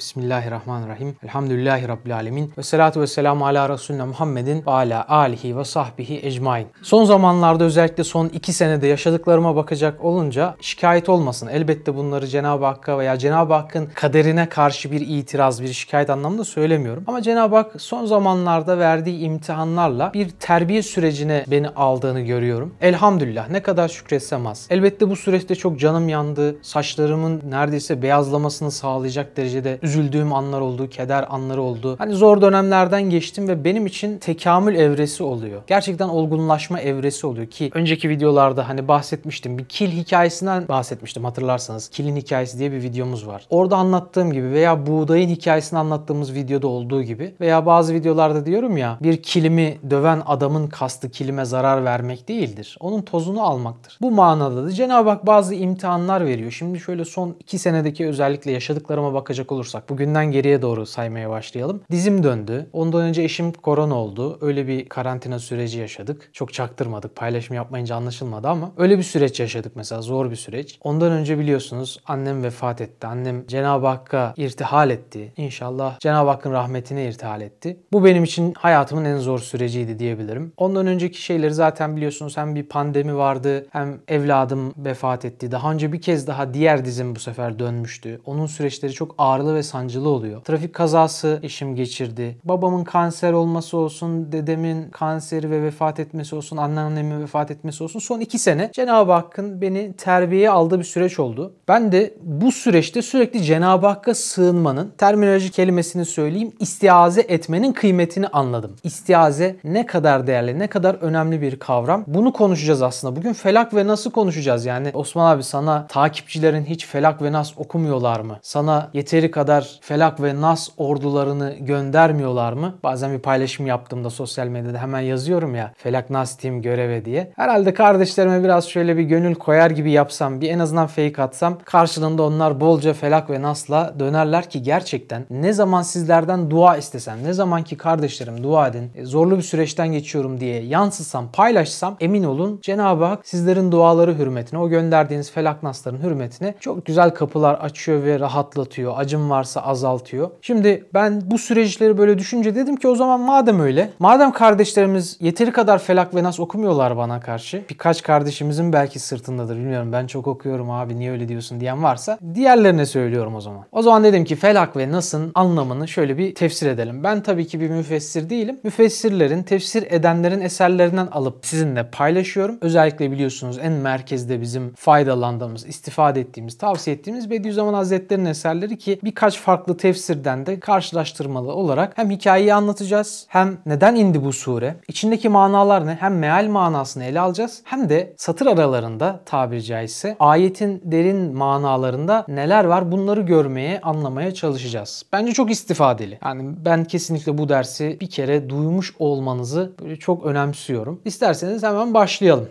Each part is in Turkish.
Bismillahirrahmanirrahim. Elhamdülillahi Rabbil alemin. Ve salatu ve selamu ala Resulüne Muhammedin ve ala alihi ve sahbihi ecmain. Son zamanlarda özellikle son iki senede yaşadıklarıma bakacak olunca şikayet olmasın. Elbette bunları Cenab-ı Hakk'a veya Cenab-ı Hakk'ın kaderine karşı bir itiraz, bir şikayet anlamında söylemiyorum. Ama Cenab-ı Hak son zamanlarda verdiği imtihanlarla bir terbiye sürecine beni aldığını görüyorum. Elhamdülillah ne kadar şükretsem az. Elbette bu süreçte çok canım yandı. Saçlarımın neredeyse beyazlamasını sağlayacak derecede üzüldüğüm anlar oldu, keder anları oldu. Hani zor dönemlerden geçtim ve benim için tekamül evresi oluyor. Gerçekten olgunlaşma evresi oluyor ki önceki videolarda hani bahsetmiştim. Bir kil hikayesinden bahsetmiştim hatırlarsanız. Kilin hikayesi diye bir videomuz var. Orada anlattığım gibi veya buğdayın hikayesini anlattığımız videoda olduğu gibi veya bazı videolarda diyorum ya bir kilimi döven adamın kastı kilime zarar vermek değildir. Onun tozunu almaktır. Bu manada da Cenab-ı Hak bazı imtihanlar veriyor. Şimdi şöyle son iki senedeki özellikle yaşadıklarıma bakacak olursak olursak bugünden geriye doğru saymaya başlayalım. Dizim döndü. Ondan önce eşim korona oldu. Öyle bir karantina süreci yaşadık. Çok çaktırmadık. Paylaşım yapmayınca anlaşılmadı ama öyle bir süreç yaşadık mesela. Zor bir süreç. Ondan önce biliyorsunuz annem vefat etti. Annem Cenab-ı Hakk'a irtihal etti. İnşallah Cenab-ı Hakk'ın rahmetine irtihal etti. Bu benim için hayatımın en zor süreciydi diyebilirim. Ondan önceki şeyleri zaten biliyorsunuz hem bir pandemi vardı hem evladım vefat etti. Daha önce bir kez daha diğer dizim bu sefer dönmüştü. Onun süreçleri çok ağrılı ve sancılı oluyor. Trafik kazası eşim geçirdi. Babamın kanser olması olsun, dedemin kanseri ve vefat etmesi olsun, anneannemin vefat etmesi olsun. Son iki sene Cenab-ı Hakk'ın beni terbiyeye aldığı bir süreç oldu. Ben de bu süreçte sürekli Cenab-ı Hakk'a sığınmanın, terminoloji kelimesini söyleyeyim, istiaze etmenin kıymetini anladım. İstiaze ne kadar değerli, ne kadar önemli bir kavram. Bunu konuşacağız aslında. Bugün felak ve nasıl konuşacağız? Yani Osman abi sana takipçilerin hiç felak ve nas okumuyorlar mı? Sana yeteri kadar kadar Felak ve Nas ordularını göndermiyorlar mı? Bazen bir paylaşım yaptığımda sosyal medyada hemen yazıyorum ya Felak Nas Team göreve diye. Herhalde kardeşlerime biraz şöyle bir gönül koyar gibi yapsam, bir en azından fake atsam karşılığında onlar bolca Felak ve Nas'la dönerler ki gerçekten ne zaman sizlerden dua istesem, ne zaman ki kardeşlerim dua edin, e, zorlu bir süreçten geçiyorum diye yansıtsam, paylaşsam emin olun Cenab-ı Hak sizlerin duaları hürmetine, o gönderdiğiniz Felak Nas'ların hürmetine çok güzel kapılar açıyor ve rahatlatıyor. Acım var varsa azaltıyor. Şimdi ben bu süreçleri böyle düşünce dedim ki o zaman madem öyle, madem kardeşlerimiz yeteri kadar felak ve nas okumuyorlar bana karşı, birkaç kardeşimizin belki sırtındadır bilmiyorum ben çok okuyorum abi niye öyle diyorsun diyen varsa diğerlerine söylüyorum o zaman. O zaman dedim ki felak ve nasın anlamını şöyle bir tefsir edelim. Ben tabii ki bir müfessir değilim. Müfessirlerin, tefsir edenlerin eserlerinden alıp sizinle paylaşıyorum. Özellikle biliyorsunuz en merkezde bizim faydalandığımız, istifade ettiğimiz, tavsiye ettiğimiz Bediüzzaman Hazretleri'nin eserleri ki birkaç birkaç farklı tefsirden de karşılaştırmalı olarak hem hikayeyi anlatacağız hem neden indi bu sure, içindeki manalar ne hem meal manasını ele alacağız hem de satır aralarında tabiri caizse ayetin derin manalarında neler var bunları görmeye, anlamaya çalışacağız. Bence çok istifadeli. Yani ben kesinlikle bu dersi bir kere duymuş olmanızı böyle çok önemsiyorum. İsterseniz hemen başlayalım.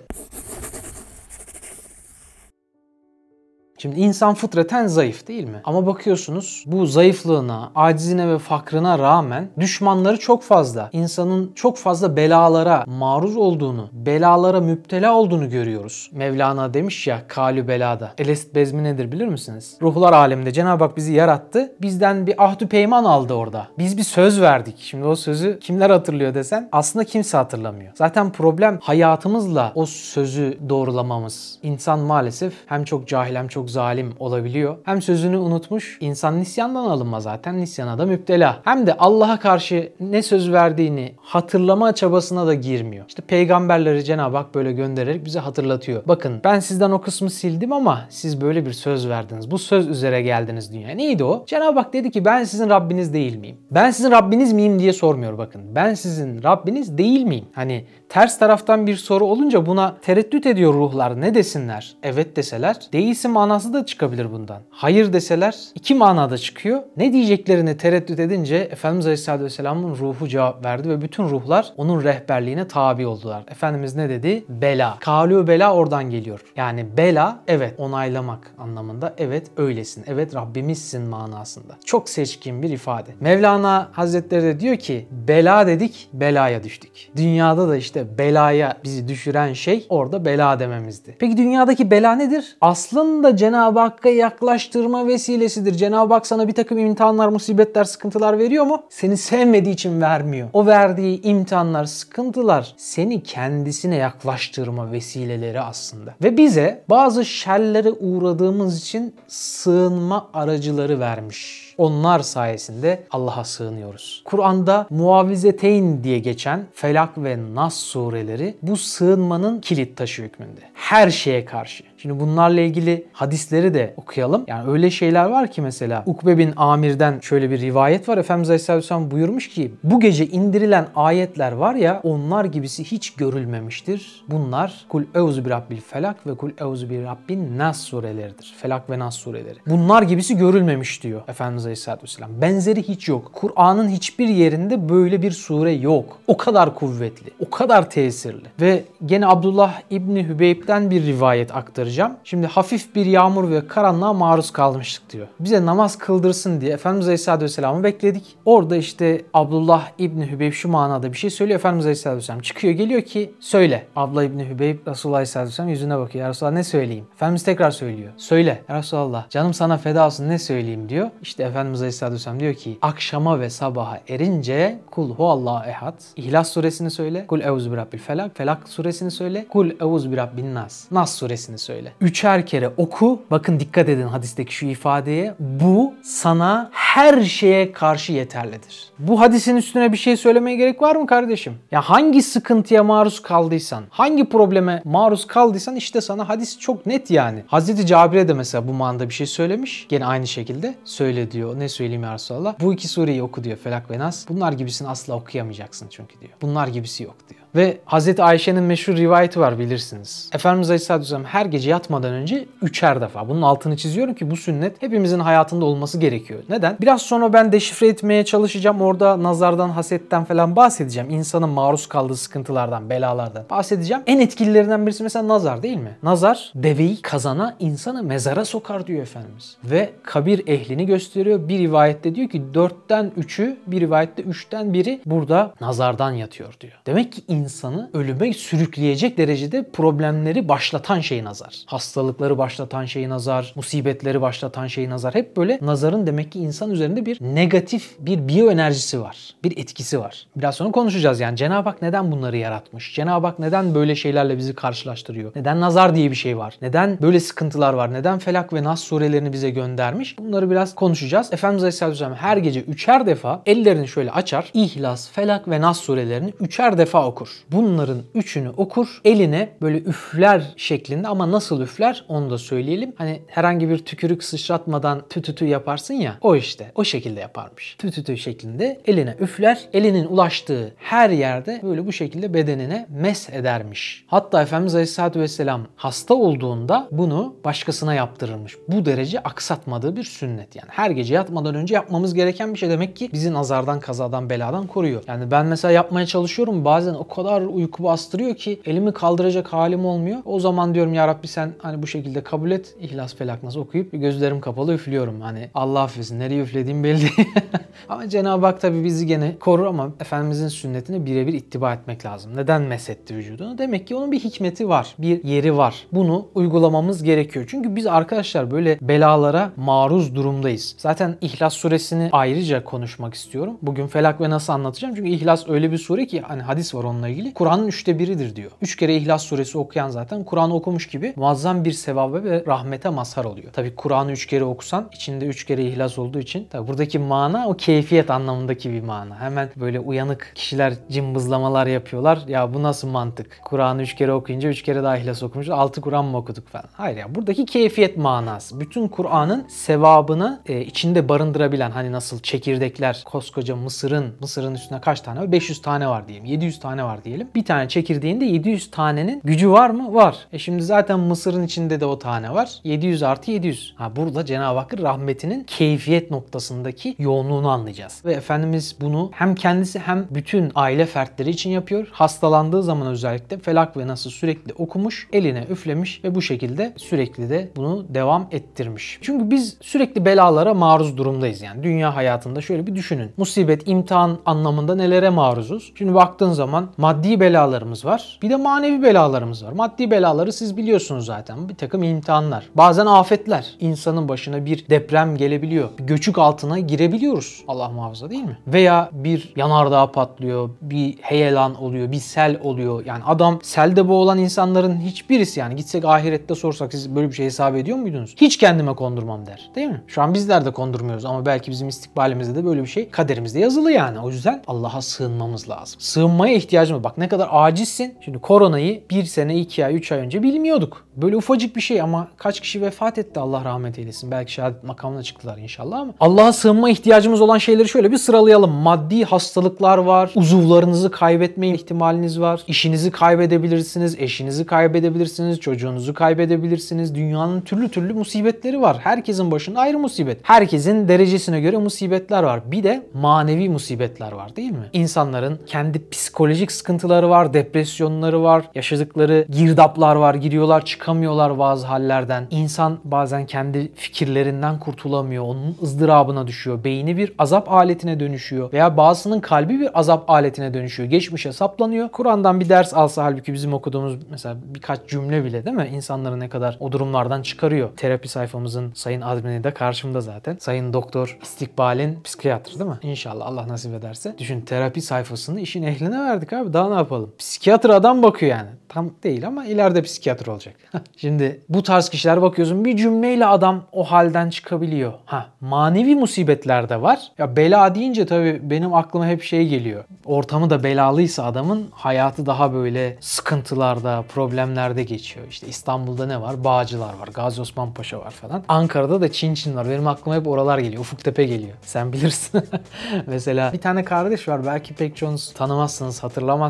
Şimdi insan fıtraten zayıf değil mi? Ama bakıyorsunuz bu zayıflığına, acizine ve fakrına rağmen düşmanları çok fazla. İnsanın çok fazla belalara maruz olduğunu, belalara müptela olduğunu görüyoruz. Mevlana demiş ya kalü belada. Elest bezmi nedir bilir misiniz? Ruhlar aleminde Cenab-ı Hak bizi yarattı. Bizden bir ahdü peyman aldı orada. Biz bir söz verdik. Şimdi o sözü kimler hatırlıyor desen aslında kimse hatırlamıyor. Zaten problem hayatımızla o sözü doğrulamamız. İnsan maalesef hem çok cahil hem çok zalim olabiliyor. Hem sözünü unutmuş, insan nisyandan alınma zaten, nisyana da müptela. Hem de Allah'a karşı ne söz verdiğini hatırlama çabasına da girmiyor. İşte peygamberleri Cenab-ı Hak böyle göndererek bize hatırlatıyor. Bakın ben sizden o kısmı sildim ama siz böyle bir söz verdiniz. Bu söz üzere geldiniz dünya. Neydi o? Cenab-ı Hak dedi ki ben sizin Rabbiniz değil miyim? Ben sizin Rabbiniz miyim diye sormuyor bakın. Ben sizin Rabbiniz değil miyim? Hani ters taraftan bir soru olunca buna tereddüt ediyor ruhlar. Ne desinler? Evet deseler değilsin manası da çıkabilir bundan. Hayır deseler iki manada çıkıyor. Ne diyeceklerini tereddüt edince Efendimiz Aleyhisselatü Vesselam'ın ruhu cevap verdi ve bütün ruhlar onun rehberliğine tabi oldular. Efendimiz ne dedi? Bela. Kalü bela oradan geliyor. Yani bela evet onaylamak anlamında. Evet öylesin. Evet Rabbimizsin manasında. Çok seçkin bir ifade. Mevlana Hazretleri de diyor ki bela dedik belaya düştük. Dünyada da işte belaya bizi düşüren şey orada bela dememizdi. Peki dünyadaki bela nedir? Aslında Cenab-ı Hakk'a yaklaştırma vesilesidir. Cenab-ı Hak sana bir takım imtihanlar, musibetler, sıkıntılar veriyor mu? Seni sevmediği için vermiyor. O verdiği imtihanlar, sıkıntılar seni kendisine yaklaştırma vesileleri aslında. Ve bize bazı şerlere uğradığımız için sığınma aracıları vermiş. Onlar sayesinde Allah'a sığınıyoruz. Kur'an'da muavizeteyn diye geçen Felak ve Nas sureleri bu sığınmanın kilit taşı hükmünde. Her şeye karşı. Şimdi bunlarla ilgili hadisleri de okuyalım. Yani öyle şeyler var ki mesela Ukbe bin Amir'den şöyle bir rivayet var. Efendimiz Aleyhisselam buyurmuş ki bu gece indirilen ayetler var ya onlar gibisi hiç görülmemiştir. Bunlar Kul Euzu bir Rabbil Felak ve Kul Euzu bir Rabbin Nas sureleridir. Felak ve Nas sureleri. Bunlar gibisi görülmemiş diyor Efendimiz Aleyhisselatü Vesselam. Benzeri hiç yok. Kur'an'ın hiçbir yerinde böyle bir sure yok. O kadar kuvvetli, o kadar tesirli. Ve gene Abdullah İbni Hübeyb'den bir rivayet aktaracağım aktaracağım. Şimdi hafif bir yağmur ve karanlığa maruz kalmıştık diyor. Bize namaz kıldırsın diye Efendimiz Aleyhisselatü Vesselam'ı bekledik. Orada işte Abdullah İbni Hübeyb şu manada bir şey söylüyor. Efendimiz Aleyhisselatü Vesselam çıkıyor geliyor ki söyle. Abdullah İbni Hübeyb Resulullah Aleyhisselatü Vesselam yüzüne bakıyor. Ya Resulallah ne söyleyeyim? Efendimiz tekrar söylüyor. Söyle. Ya Resulallah canım sana feda olsun ne söyleyeyim diyor. İşte Efendimiz Aleyhisselatü Vesselam diyor ki akşama ve sabaha erince kul huvallahu ehad. İhlas suresini söyle. Kul euzu bi felak. Felak suresini söyle. Kul euzu bi nas. Nas suresini söyle üçer kere oku. Bakın dikkat edin hadisteki şu ifadeye. Bu sana her şeye karşı yeterlidir. Bu hadisin üstüne bir şey söylemeye gerek var mı kardeşim? Ya hangi sıkıntıya maruz kaldıysan, hangi probleme maruz kaldıysan işte sana hadis çok net yani. Hazreti Cabir'e de mesela bu manada bir şey söylemiş. Gene aynı şekilde söyle diyor. Ne söyleyeyim ya Resulallah? Bu iki sureyi oku diyor Felak ve Nas. Bunlar gibisini asla okuyamayacaksın çünkü diyor. Bunlar gibisi yok diyor. Ve Hazreti Ayşe'nin meşhur rivayeti var bilirsiniz. Efendimiz Aleyhisselatü Vesselam her gece yatmadan önce üçer defa. Bunun altını çiziyorum ki bu sünnet hepimizin hayatında olması gerekiyor. Neden? Biraz sonra ben deşifre etmeye çalışacağım. Orada nazardan, hasetten falan bahsedeceğim. İnsanın maruz kaldığı sıkıntılardan, belalardan bahsedeceğim. En etkililerinden birisi mesela nazar değil mi? Nazar deveyi kazana, insanı mezara sokar diyor Efendimiz. Ve kabir ehlini gösteriyor. Bir rivayette diyor ki dörtten üçü, bir rivayette üçten biri burada nazardan yatıyor diyor. Demek ki insanı ölüme sürükleyecek derecede problemleri başlatan şey nazar. Hastalıkları başlatan şey nazar, musibetleri başlatan şey nazar. Hep böyle nazarın demek ki insan üzerinde bir negatif bir biyoenerjisi var. Bir etkisi var. Biraz sonra konuşacağız yani Cenab-ı Hak neden bunları yaratmış? Cenab-ı Hak neden böyle şeylerle bizi karşılaştırıyor? Neden nazar diye bir şey var? Neden böyle sıkıntılar var? Neden Felak ve Nas surelerini bize göndermiş? Bunları biraz konuşacağız. Efendimiz Aleyhisselatü Vesselam her gece üçer defa ellerini şöyle açar. İhlas, Felak ve Nas surelerini üçer defa okur. Bunların üçünü okur. Eline böyle üfler şeklinde ama nasıl üfler onu da söyleyelim. Hani herhangi bir tükürük sıçratmadan tütütü yaparsın ya o işte o şekilde yaparmış. Tütütü şeklinde eline üfler. Elinin ulaştığı her yerde böyle bu şekilde bedenine mes edermiş. Hatta Efendimiz Aleyhisselatü Vesselam hasta olduğunda bunu başkasına yaptırırmış. Bu derece aksatmadığı bir sünnet yani. Her gece yatmadan önce yapmamız gereken bir şey demek ki bizi nazardan, kazadan, beladan koruyor. Yani ben mesela yapmaya çalışıyorum bazen o kadar uyku bastırıyor ki elimi kaldıracak halim olmuyor. O zaman diyorum ya Rabbi sen hani bu şekilde kabul et. İhlas felak nasıl okuyup gözlerim kapalı üflüyorum. Hani Allah affetsin nereye üflediğim belli ama Cenab-ı Hak tabi bizi gene korur ama Efendimizin sünnetine birebir ittiba etmek lazım. Neden mesetti vücudunu? Demek ki onun bir hikmeti var. Bir yeri var. Bunu uygulamamız gerekiyor. Çünkü biz arkadaşlar böyle belalara maruz durumdayız. Zaten İhlas suresini ayrıca konuşmak istiyorum. Bugün felak ve nasıl anlatacağım. Çünkü İhlas öyle bir sure ki hani hadis var onunla ilgili. Kur'an'ın üçte biridir diyor. Üç kere İhlas suresi okuyan zaten Kur'an'ı okumuş gibi muazzam bir sevaba ve rahmete mazhar oluyor. Tabi Kur'an'ı üç kere okusan içinde üç kere İhlas olduğu için tabi buradaki mana o keyfiyet anlamındaki bir mana. Hemen böyle uyanık kişiler cımbızlamalar yapıyorlar. Ya bu nasıl mantık? Kur'an'ı üç kere okuyunca üç kere daha İhlas okumuşuz. Altı Kur'an mı okuduk falan. Hayır ya buradaki keyfiyet manası. Bütün Kur'an'ın sevabını e, içinde barındırabilen hani nasıl çekirdekler koskoca Mısır'ın Mısır'ın üstüne kaç tane var? 500 tane var diyelim. 700 tane var diyelim. Bir tane çekirdeğinde 700 tanenin gücü var mı? Var. E şimdi zaten Mısır'ın içinde de o tane var. 700 artı 700. Ha burada Cenab-ı Hakk'ın rahmetinin keyfiyet noktasındaki yoğunluğunu anlayacağız. Ve Efendimiz bunu hem kendisi hem bütün aile fertleri için yapıyor. Hastalandığı zaman özellikle felak ve nasıl sürekli okumuş, eline üflemiş ve bu şekilde sürekli de bunu devam ettirmiş. Çünkü biz sürekli belalara maruz durumdayız yani. Dünya hayatında şöyle bir düşünün. Musibet, imtihan anlamında nelere maruzuz? Şimdi baktığın zaman maddi belalarımız var. Bir de manevi belalarımız var. Maddi belaları siz biliyorsunuz zaten. Bir takım imtihanlar. Bazen afetler. İnsanın başına bir deprem gelebiliyor. Bir göçük altına girebiliyoruz. Allah muhafaza değil mi? Veya bir yanardağ patlıyor. Bir heyelan oluyor. Bir sel oluyor. Yani adam selde boğulan insanların hiçbirisi yani gitsek ahirette sorsak siz böyle bir şey hesap ediyor muydunuz? Hiç kendime kondurmam der. Değil mi? Şu an bizler de kondurmuyoruz ama belki bizim istikbalimizde de böyle bir şey kaderimizde yazılı yani. O yüzden Allah'a sığınmamız lazım. Sığınmaya ihtiyacımız Bak ne kadar acizsin. Şimdi koronayı bir sene, iki ay, üç ay önce bilmiyorduk. Böyle ufacık bir şey ama kaç kişi vefat etti Allah rahmet eylesin. Belki şehadet makamına çıktılar inşallah ama Allah'a sığınma ihtiyacımız olan şeyleri şöyle bir sıralayalım. Maddi hastalıklar var, uzuvlarınızı kaybetme ihtimaliniz var, işinizi kaybedebilirsiniz, eşinizi kaybedebilirsiniz, çocuğunuzu kaybedebilirsiniz. Dünyanın türlü türlü musibetleri var. Herkesin başında ayrı musibet. Herkesin derecesine göre musibetler var. Bir de manevi musibetler var değil mi? İnsanların kendi psikolojik sıkıntıları var, depresyonları var, yaşadıkları girdaplar var, giriyorlar çıkamıyorlar bazı hallerden. İnsan bazen kendi fikirlerinden kurtulamıyor, onun ızdırabına düşüyor. Beyni bir azap aletine dönüşüyor veya bazısının kalbi bir azap aletine dönüşüyor. Geçmişe saplanıyor. Kur'an'dan bir ders alsa halbuki bizim okuduğumuz mesela birkaç cümle bile değil mi? İnsanları ne kadar o durumlardan çıkarıyor. Terapi sayfamızın sayın admini de karşımda zaten. Sayın Doktor İstikbal'in psikiyatr değil mi? İnşallah Allah nasip ederse. Düşün terapi sayfasını işin ehline verdik abi. Daha ne yapalım? Psikiyatr adam bakıyor yani. Tam değil ama ileride psikiyatr olacak. Şimdi bu tarz kişiler bakıyorsun bir cümleyle adam o halden çıkabiliyor. Ha manevi musibetler de var. Ya bela deyince tabii benim aklıma hep şey geliyor. Ortamı da belalıysa adamın hayatı daha böyle sıkıntılarda, problemlerde geçiyor. İşte İstanbul'da ne var? Bağcılar var, Gazi Osman Paşa var falan. Ankara'da da Çin Çin var. Benim aklıma hep oralar geliyor. Ufuktepe geliyor. Sen bilirsin. Mesela bir tane kardeş var. Belki pek çoğunuz tanımazsınız, hatırlamazsınız.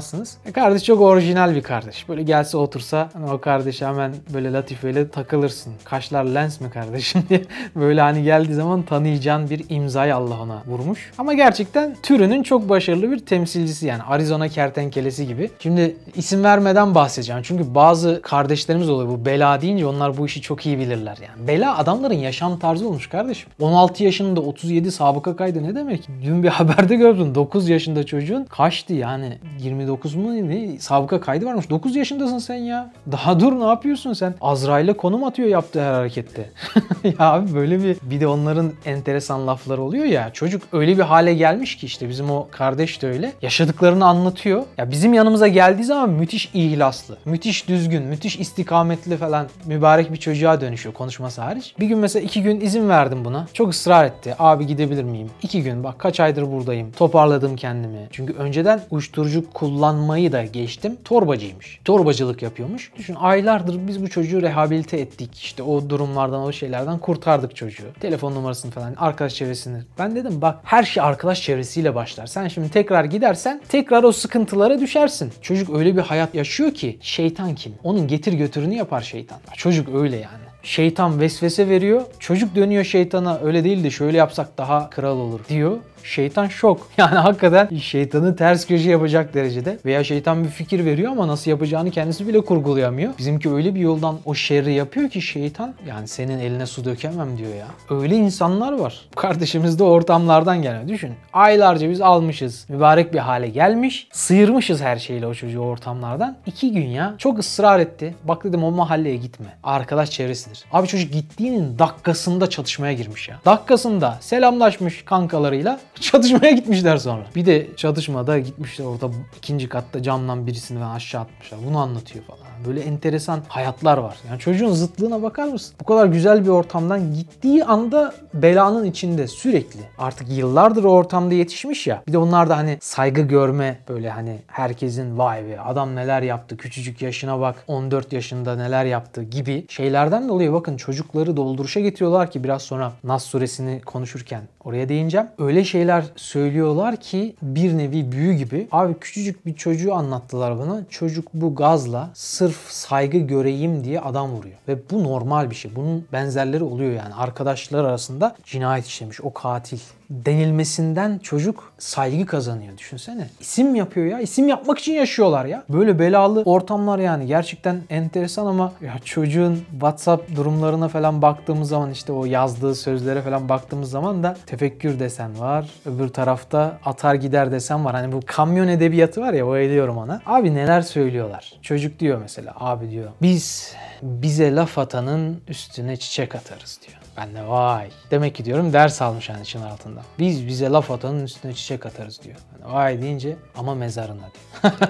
E kardeş çok orijinal bir kardeş. Böyle gelse otursa hani o kardeş hemen böyle latifeyle takılırsın. Kaşlar lens mi kardeşim diye. Böyle hani geldiği zaman tanıyacağın bir imzayı Allah ona vurmuş. Ama gerçekten türünün çok başarılı bir temsilcisi yani. Arizona kertenkelesi gibi. Şimdi isim vermeden bahsedeceğim. Çünkü bazı kardeşlerimiz oluyor bu bela deyince onlar bu işi çok iyi bilirler yani. Bela adamların yaşam tarzı olmuş kardeşim. 16 yaşında 37 sabıka kaydı ne demek? Dün bir haberde gördüm. 9 yaşında çocuğun kaçtı yani 29 mu ne sabıka kaydı varmış. 9 yaşındasın sen ya. Daha dur ne yapıyorsun sen? Azrail'e konum atıyor yaptığı her harekette. ya abi böyle bir bir de onların enteresan lafları oluyor ya. Çocuk öyle bir hale gelmiş ki işte bizim o kardeş de öyle. Yaşadıklarını anlatıyor. Ya bizim yanımıza geldiği zaman müthiş ihlaslı, müthiş düzgün, müthiş istikametli falan mübarek bir çocuğa dönüşüyor konuşması hariç. Bir gün mesela iki gün izin verdim buna. Çok ısrar etti. Abi gidebilir miyim? İki gün bak kaç aydır buradayım. Toparladım kendimi. Çünkü önceden uyuşturucu kullanmayı da geçtim. Torbacıymış. Torbacılık yapıyormuş. Düşün aylardır biz bu çocuğu rehabilite ettik. İşte o durumlardan, o şeylerden kurtardık çocuğu. Telefon numarasını falan, arkadaş çevresini. Ben dedim bak her şey arkadaş çevresiyle başlar. Sen şimdi tekrar gidersen tekrar o sıkıntılara düşersin. Çocuk öyle bir hayat yaşıyor ki şeytan kim? Onun getir götürünü yapar şeytan. Çocuk öyle yani. Şeytan vesvese veriyor. Çocuk dönüyor şeytana öyle değil de şöyle yapsak daha kral olur diyor. Şeytan şok. Yani hakikaten şeytanı ters köşe yapacak derecede. Veya şeytan bir fikir veriyor ama nasıl yapacağını kendisi bile kurgulayamıyor. Bizimki öyle bir yoldan o şerri yapıyor ki şeytan yani senin eline su dökemem diyor ya. Öyle insanlar var. Kardeşimiz de ortamlardan geliyor. Düşün. Aylarca biz almışız. Mübarek bir hale gelmiş. Sıyırmışız her şeyle o çocuğu ortamlardan. İki gün ya. Çok ısrar etti. Bak dedim o mahalleye gitme. Arkadaş çevresidir. Abi çocuk gittiğinin dakikasında çatışmaya girmiş ya. Dakikasında selamlaşmış kankalarıyla çatışmaya gitmişler sonra. Bir de çatışmada gitmişler orada ikinci katta camdan birisini ben aşağı atmışlar. Bunu anlatıyor falan. Böyle enteresan hayatlar var. Yani çocuğun zıtlığına bakar mısın? Bu kadar güzel bir ortamdan gittiği anda belanın içinde sürekli. Artık yıllardır o ortamda yetişmiş ya. Bir de onlar da hani saygı görme böyle hani herkesin vay be adam neler yaptı küçücük yaşına bak 14 yaşında neler yaptı gibi şeylerden dolayı bakın çocukları dolduruşa getiriyorlar ki biraz sonra Nas suresini konuşurken oraya değineceğim. Öyle şeyler söylüyorlar ki bir nevi büyü gibi. Abi küçücük bir çocuğu anlattılar bana. Çocuk bu gazla sırf saygı göreyim diye adam vuruyor. Ve bu normal bir şey. Bunun benzerleri oluyor yani. Arkadaşlar arasında cinayet işlemiş. O katil denilmesinden çocuk saygı kazanıyor düşünsene. İsim yapıyor ya. İsim yapmak için yaşıyorlar ya. Böyle belalı ortamlar yani gerçekten enteresan ama ya çocuğun WhatsApp durumlarına falan baktığımız zaman işte o yazdığı sözlere falan baktığımız zaman da tefekkür desen var. Öbür tarafta atar gider desen var. Hani bu kamyon edebiyatı var ya ediyorum ona. Abi neler söylüyorlar. Çocuk diyor mesela abi diyor. Biz bize laf atanın üstüne çiçek atarız diyor. Ben de vay. Demek ki diyorum ders almış yani için altında. Biz bize laf atanın üstüne çiçek atarız diyor. De vay deyince ama mezarına diyor.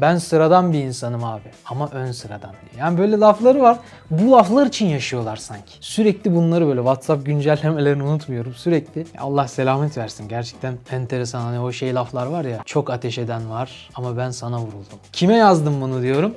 ben sıradan bir insanım abi ama ön sıradan diyor. Yani böyle lafları var. Bu laflar için yaşıyorlar sanki. Sürekli bunları böyle WhatsApp güncellemelerini unutmuyorum. Sürekli Allah selamet versin. Gerçekten enteresan hani o şey laflar var ya. Çok ateş eden var ama ben sana vuruldum. Kime yazdım bunu diyorum.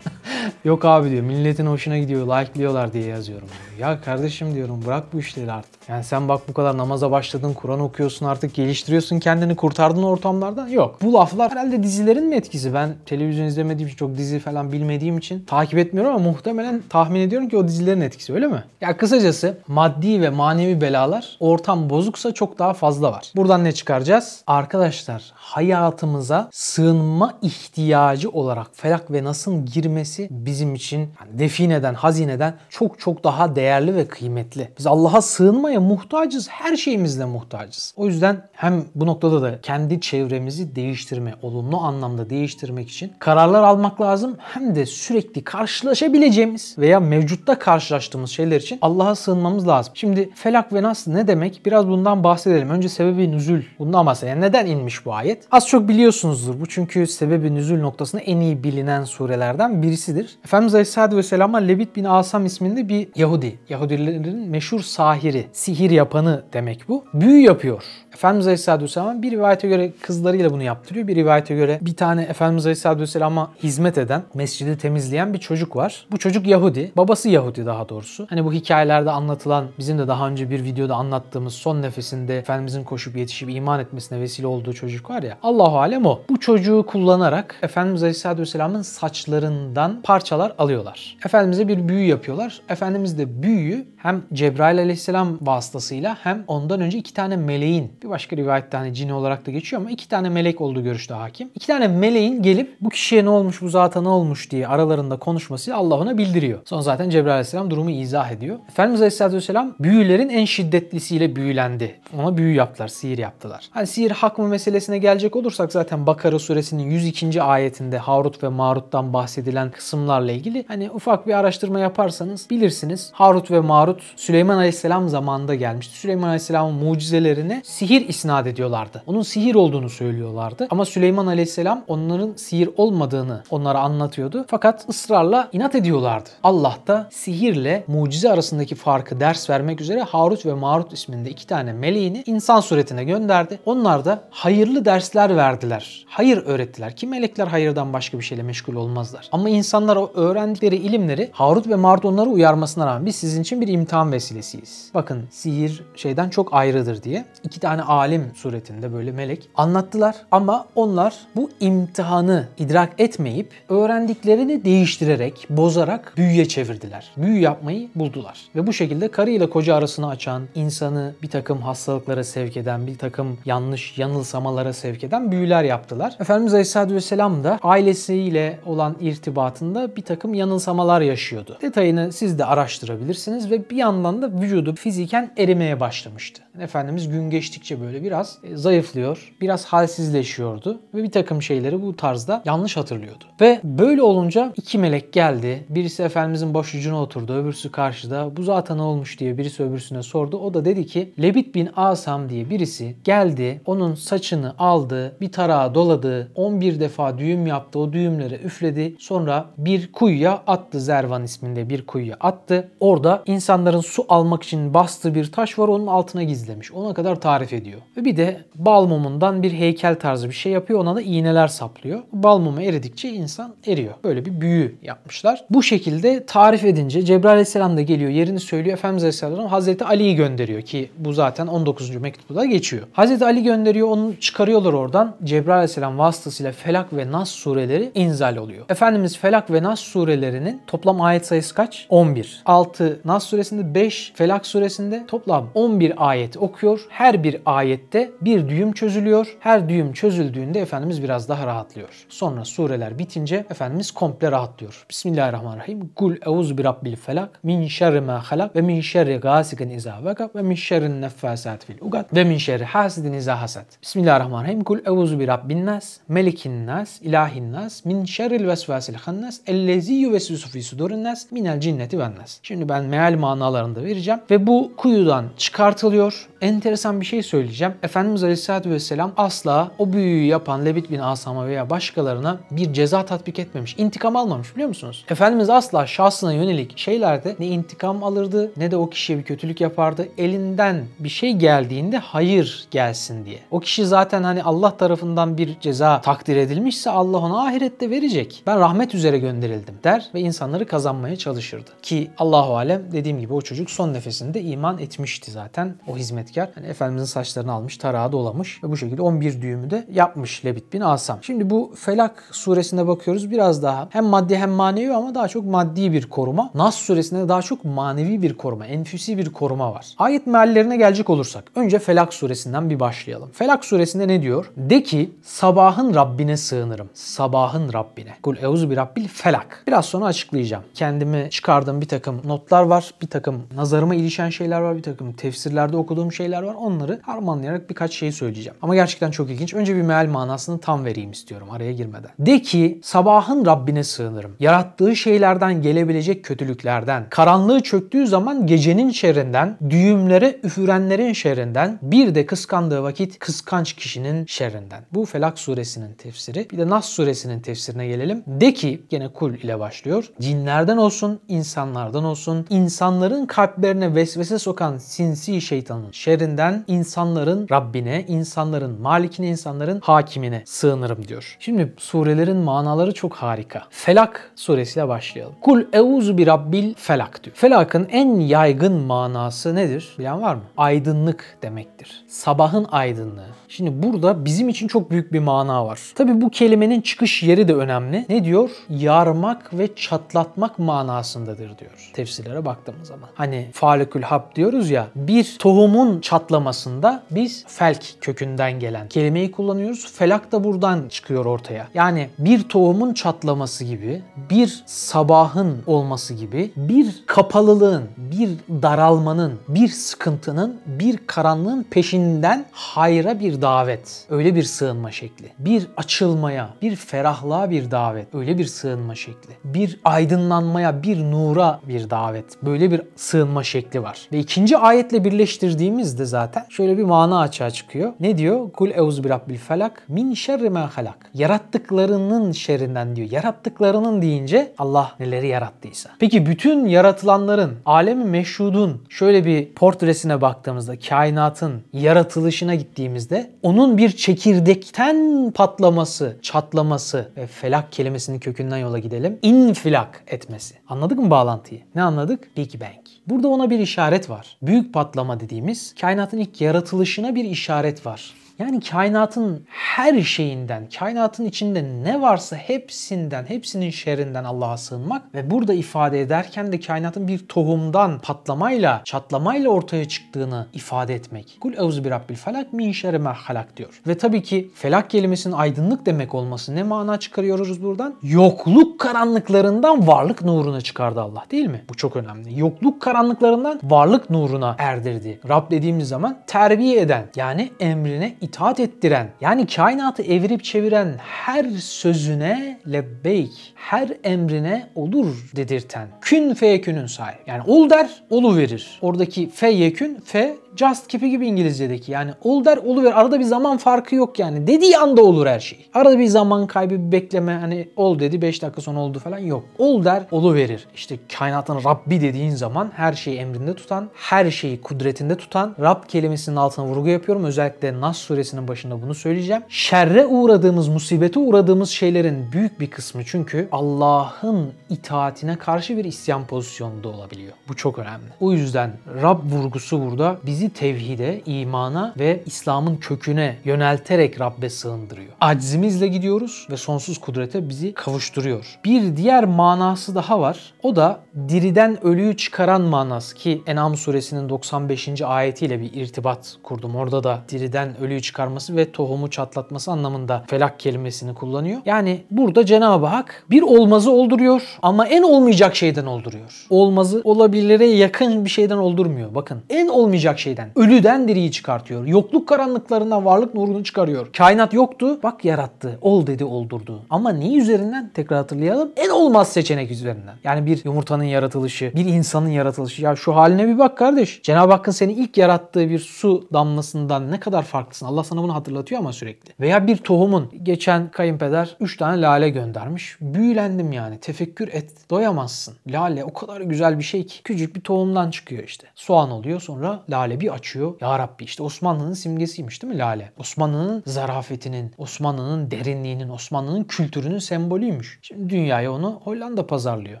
Yok abi diyor milletin hoşuna gidiyor like'liyorlar diye yazıyorum. Diyor. Ya kardeşim diyorum bırak bu işleri artık. Yani sen bak bu kadar namaza başladın, Kur'an okuyorsun artık geliştiriyorsun kendini kurtardın ortamlardan. Yok. Bu laflar herhalde dizilerin mi etkisi? Ben televizyon izlemediğim için çok dizi falan bilmediğim için takip etmiyorum ama muhtemelen tahmin ediyorum ki o dizilerin etkisi öyle mi? Ya kısacası maddi ve manevi belalar ortam bozuksa çok daha fazla var. Buradan ne çıkaracağız? Arkadaşlar hayatımıza sığınma ihtiyacı olarak felak ve nasın girmesi bizim için yani defineden, hazineden çok çok daha değerli ve kıymetli. Biz Allah'a sığınmaya muhtacız. Her şeyimizle muhtacız. O yüzden hem bu noktada da kendi çevremizi değiştirme, olumlu anlamda değiştirmek için kararlar almak lazım. Hem de sürekli karşılaşabileceğimiz veya mevcutta karşılaştığımız şeyler için Allah'a sığınmamız lazım. Şimdi felak ve nas ne demek? Biraz bundan bahsedelim. Önce sebebi nüzül. Bundan bahsedelim. Neden inmiş bu ayet? Az çok biliyorsunuzdur. Bu çünkü sebebi nüzül noktasında en iyi bilinen surelerden birisidir. Efendimiz Aleyhisselatü Vesselam'a Levit bin Asam isminde bir Yahudi. Yahudilerin meşhur sahiri, sihir yapanı demek bu. Büyü yapıyor. Efendimiz Aleyhisselatü Vesselam bir rivayete göre kızlarıyla bunu yaptırıyor. Bir rivayete göre bir tane Efendimiz Aleyhisselatü Vesselam'a hizmet eden, mescidi temizleyen bir çocuk var. Bu çocuk Yahudi. Babası Yahudi daha doğrusu. Hani bu hikayelerde anlatılan, bizim de daha önce bir videoda anlattığımız son nefesinde Efendimizin koşup yetişip iman etmesine vesile olduğu çocuk var ya. Allahu alem o. Bu çocuğu kullanarak Efendimiz Aleyhisselatü Vesselam'ın saçlarından parçalar alıyorlar. Efendimiz'e bir büyü yapıyorlar. Efendimiz de büyüyü hem Cebrail Aleyhisselam vasıtasıyla hem ondan önce iki tane meleğin bir başka rivayette hani cini olarak da geçiyor ama iki tane melek olduğu görüşte hakim. İki tane meleğin gelip bu kişiye ne olmuş bu zata ne olmuş diye aralarında konuşması Allah ona bildiriyor. Sonra zaten Cebrail Aleyhisselam durumu izah ediyor. Efendimiz Aleyhisselatü Vesselam büyülerin en şiddetlisiyle büyülendi. Ona büyü yaptılar, sihir yaptılar. Hani sihir hak mı meselesine gelecek olursak zaten Bakara suresinin 102. ayetinde Harut ve Marut'tan bahsedilen kısımlarla ilgili hani ufak bir araştırma yaparsanız bilirsiniz. Harut ve Marut Süleyman Aleyhisselam zamanında gelmişti. Süleyman Aleyhisselam'ın mucizelerine sihir isnat ediyorlardı. Onun sihir olduğunu söylüyorlardı. Ama Süleyman Aleyhisselam onların sihir olmadığını onlara anlatıyordu. Fakat ısrarla inat ediyorlardı. Allah da sihirle mucize arasındaki farkı ders vermek üzere Harut ve Marut isminde iki tane meleğini insan suretine gönderdi. Onlar da hayırlı dersler verdiler. Hayır öğrettiler ki melekler hayırdan başka bir şeyle meşgul olmazlar. Ama insanlar o öğrendikleri ilimleri Harut ve Marut onları uyarmasına rağmen biz sizin için bir imtihan vesilesiyiz. Bakın sihir şeyden çok ayrıdır diye iki tane alim suretinde böyle melek anlattılar ama onlar bu imtihanı idrak etmeyip öğrendiklerini değiştirerek, bozarak büyüye çevirdiler. Büyü yapmayı buldular. Ve bu şekilde karı ile koca arasını açan, insanı bir takım hastalıklara sevk eden, bir takım yanlış yanılsamalara sevk eden büyüler yaptılar. Efendimiz Aleyhisselatü Vesselam da ailesiyle olan irtibatında bir takım yanılsamalar yaşıyordu. Detayını siz de araştırabilirsiniz ve bir yandan da vücudu fiziken erimeye başlamıştı. Efendimiz gün geçtikçe böyle biraz e, zayıflıyor, biraz halsizleşiyordu ve bir takım şeyleri bu tarzda yanlış hatırlıyordu. Ve böyle olunca iki melek geldi. Birisi Efendimizin baş ucuna oturdu, öbürsü karşıda. Bu zaten olmuş diye birisi öbürsüne sordu. O da dedi ki Lebit bin Asam diye birisi geldi, onun saçını aldı, bir tarağa doladı, 11 defa düğüm yaptı, o düğümlere üfledi. Sonra bir kuyuya attı, Zervan isminde bir kuyuya attı. Orada insanların su almak için bastığı bir taş var, onun altına gizlemiş. Ona kadar tarif ediyor. Ve bir de bal mumundan bir heykel tarzı bir şey yapıyor. Ona da iğneler saplıyor. Bal mumu eridikçe insan eriyor. Böyle bir büyü yapmışlar. Bu şekilde tarif edince Cebrail Aleyhisselam da geliyor. Yerini söylüyor. Efendimiz Aleyhisselam Hazreti Ali'yi gönderiyor ki bu zaten 19. mektupta da geçiyor. Hazreti Ali gönderiyor. Onu çıkarıyorlar oradan. Cebrail Aleyhisselam vasıtasıyla Felak ve Nas sureleri inzal oluyor. Efendimiz Felak ve Nas surelerinin toplam ayet sayısı kaç? 11. 6 Nas suresinde 5 Felak suresinde toplam 11 ayet okuyor. Her bir ayette bir düğüm çözülüyor. Her düğüm çözüldüğünde Efendimiz biraz daha rahatlıyor. Sonra sureler bitince Efendimiz komple rahatlıyor. Bismillahirrahmanirrahim. Kul euzu bi rabbil felak min şerri ma halak ve min şerri gasikin iza vakab ve min şerri neffasat fil ugad ve min şerri hasidin iza hasad. Bismillahirrahmanirrahim. Kul euzu bi rabbin nas, melikin nas, ilahin nas, min şerril vesvasil hannas, ellezi yuvesvisu fi sudurin nas, minel cinneti ven nas. Şimdi ben meal manalarını da vereceğim ve bu kuyudan çıkartılıyor. Enteresan bir şey söyleyeceğim. Efendimiz Aleyhisselatü Vesselam asla o büyüyü yapan Lebit bin Asam'a veya başkalarına bir ceza tatbik etmemiş. İntikam almamış biliyor musunuz? Efendimiz asla şahsına yönelik şeylerde ne intikam alırdı ne de o kişiye bir kötülük yapardı. Elinden bir şey geldiğinde hayır gelsin diye. O kişi zaten hani Allah tarafından bir ceza takdir edilmişse Allah ona ahirette verecek. Ben rahmet üzere gönderildim der ve insanları kazanmaya çalışırdı. Ki Allahu alem dediğim gibi o çocuk son nefesinde iman etmişti zaten o hizmetkar. Yani Efendimizin saçlarını almış, tarağı dolamış ve bu şekilde 11 düğümü de yapmış Lebit bin Asam. Şimdi bu Felak suresine bakıyoruz biraz daha hem maddi hem manevi ama daha çok maddi bir koruma. Nas suresinde daha çok manevi bir koruma, enfüsi bir koruma var. Ayet meallerine gelecek olursak önce Felak suresinden bir başlayalım. Felak suresinde ne diyor? De ki sabahın Rabbine sığınırım. Sabahın Rabbine. Kul euzu bi rabbil felak. Biraz sonra açıklayacağım. Kendimi çıkardığım bir takım notlar var. Bir takım nazarıma ilişen şeyler var. Bir takım tefsirlerde okuduğum şeyler var. Onları harmanlayarak birkaç şey söyleyeceğim. Ama gerçekten çok ilginç. Önce bir meal manasını tam vereyim istiyorum araya girmeden. De ki sabahın Rabbine sığınırım. Yarattığı şeylerden gelebilecek kötülüklerden, karanlığı çöktüğü zaman gecenin şerrinden, düğümlere üfürenlerin şerrinden, bir de kıskandığı vakit kıskanç kişinin şerrinden. Bu Felak suresinin tefsiri. Bir de Nas suresinin tefsirine gelelim. De ki gene kul ile başlıyor. Cinlerden olsun, insanlardan olsun, insanların kalplerine vesvese sokan sinsi şeytanın şerrinden insanların Rabbine, insanların malikine, insanların hakimine sığınırım diyor. Şimdi surelerin manaları çok harika. Felak suresiyle başlayalım. Kul euzu bi rabbil felak diyor. Felakın en yaygın manası nedir? Bilen var mı? Aydınlık demektir. Sabahın aydınlığı. Şimdi burada bizim için çok büyük bir mana var. Tabi bu kelimenin çıkış yeri de önemli. Ne diyor? Yarmak ve çatlatmak manasındadır diyor. Tefsirlere baktığımız zaman. Hani falikül hab diyoruz ya. Bir tohumun çatlamasında biz felk kökünden gelen kelimeyi kullanıyoruz. Felak da buradan çıkıyor ortaya. Yani bir tohumun çatlaması gibi, bir sabahın olması gibi, bir kapalılığın, bir daralmanın, bir sıkıntının, bir karanlığın peşinden hayra bir davet. Öyle bir sığınma şekli. Bir açılmaya, bir ferahlığa bir davet. Öyle bir sığınma şekli. Bir aydınlanmaya, bir nura bir davet. Böyle bir sığınma şekli var. Ve ikinci ayetle birleştirdiğimizde zaten şöyle bir mana açığa çıkıyor. Ne diyor? Kul euzu bi rabbil felak min şerri ma halak. Yarattıklarının şerrinden diyor. Yarattıklarının deyince Allah neleri yarattıysa. Peki bütün yaratılanların, alemi meşhudun şöyle bir portresine baktığımızda, kainatın yaratılışına gittiğimizde onun bir çekirdekten patlaması, çatlaması ve felak kelimesinin kökünden yola gidelim. İnfilak etmesi. Anladık mı bağlantıyı? Ne anladık? Big Bang. Burada ona bir işaret var. Büyük patlama dediğimiz kainatın ilk yaratılışına bir işaret var. Yani kainatın her şeyinden, kainatın içinde ne varsa hepsinden, hepsinin şerrinden Allah'a sığınmak ve burada ifade ederken de kainatın bir tohumdan patlamayla, çatlamayla ortaya çıktığını ifade etmek. Kul euzu bi rabbil felak min şerri halak diyor. Ve tabii ki felak kelimesinin aydınlık demek olması ne mana çıkarıyoruz buradan? Yokluk karanlıklarından varlık nuruna çıkardı Allah değil mi? Bu çok önemli. Yokluk karanlıklarından varlık nuruna erdirdi. Rab dediğimiz zaman terbiye eden yani emrine itaat ettiren yani kainatı evirip çeviren her sözüne lebbeyk, her emrine olur dedirten. Kün feyekünün sahibi. Yani ol der, olu verir. Oradaki feyekün, fe just keep'i gibi İngilizce'deki. Yani ol der, olu ver. Arada bir zaman farkı yok yani. Dediği anda olur her şey. Arada bir zaman kaybı, bir bekleme. Hani ol dedi 5 dakika sonra oldu falan yok. Ol der, olu verir. İşte kainatın Rabbi dediğin zaman her şeyi emrinde tutan, her şeyi kudretinde tutan Rab kelimesinin altına vurgu yapıyorum. Özellikle Nas suresinin başında bunu söyleyeceğim. Şerre uğradığımız, musibete uğradığımız şeylerin büyük bir kısmı çünkü Allah'ın itaatine karşı bir isyan pozisyonunda olabiliyor. Bu çok önemli. O yüzden Rab vurgusu burada bizi bizi tevhide, imana ve İslam'ın köküne yönelterek Rabbe sığındırıyor. Aczimizle gidiyoruz ve sonsuz kudrete bizi kavuşturuyor. Bir diğer manası daha var. O da diriden ölüyü çıkaran manası ki En'am suresinin 95. ayetiyle bir irtibat kurdum. Orada da diriden ölüyü çıkarması ve tohumu çatlatması anlamında felak kelimesini kullanıyor. Yani burada Cenab-ı Hak bir olmazı olduruyor ama en olmayacak şeyden olduruyor. Olmazı olabilire yakın bir şeyden oldurmuyor. Bakın en olmayacak şeyden. Ölüden diriyi çıkartıyor. Yokluk karanlıklarından varlık nurunu çıkarıyor. Kainat yoktu. Bak yarattı. Ol dedi oldurdu. Ama ne üzerinden? Tekrar hatırlayalım. En olmaz seçenek üzerinden. Yani bir yumurtanın yaratılışı, bir insanın yaratılışı. Ya şu haline bir bak kardeş. Cenab-ı Hakk'ın seni ilk yarattığı bir su damlasından ne kadar farklısın. Allah sana bunu hatırlatıyor ama sürekli. Veya bir tohumun. Geçen kayınpeder 3 tane lale göndermiş. Büyülendim yani. Tefekkür et. Doyamazsın. Lale o kadar güzel bir şey ki. Küçük bir tohumdan çıkıyor işte. Soğan oluyor sonra lale bir açıyor. Ya Rabbi işte Osmanlı'nın simgesiymiş değil mi lale? Osmanlı'nın zarafetinin, Osmanlı'nın derinliğinin, Osmanlı'nın kültürünün sembolüymüş. Şimdi dünyaya onu Hollanda pazarlıyor.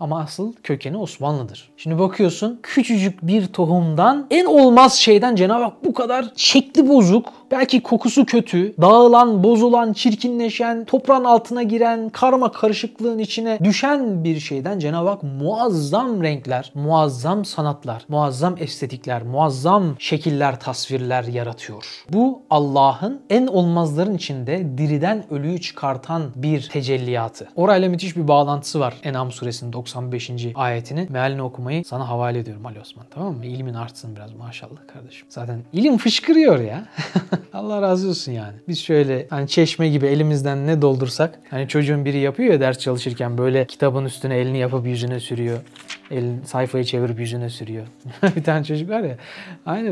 Ama asıl kökeni Osmanlı'dır. Şimdi bakıyorsun küçücük bir tohumdan en olmaz şeyden Cenab-ı Hak bu kadar şekli bozuk, belki kokusu kötü, dağılan, bozulan, çirkinleşen, toprağın altına giren, karma karışıklığın içine düşen bir şeyden Cenab-ı Hak muazzam renkler, muazzam sanatlar, muazzam estetikler, muazzam şekiller, tasvirler yaratıyor. Bu Allah'ın en olmazların içinde diriden ölüyü çıkartan bir tecelliyatı. Orayla müthiş bir bağlantısı var. En'am suresinin 95. ayetinin mealini okumayı sana havale ediyorum Ali Osman tamam mı? İlmin artsın biraz maşallah kardeşim. Zaten ilim fışkırıyor ya. Allah razı olsun yani. Biz şöyle hani çeşme gibi elimizden ne doldursak hani çocuğun biri yapıyor ya ders çalışırken böyle kitabın üstüne elini yapıp yüzüne sürüyor. Elin sayfayı çevirip yüzüne sürüyor. bir tane çocuk var ya.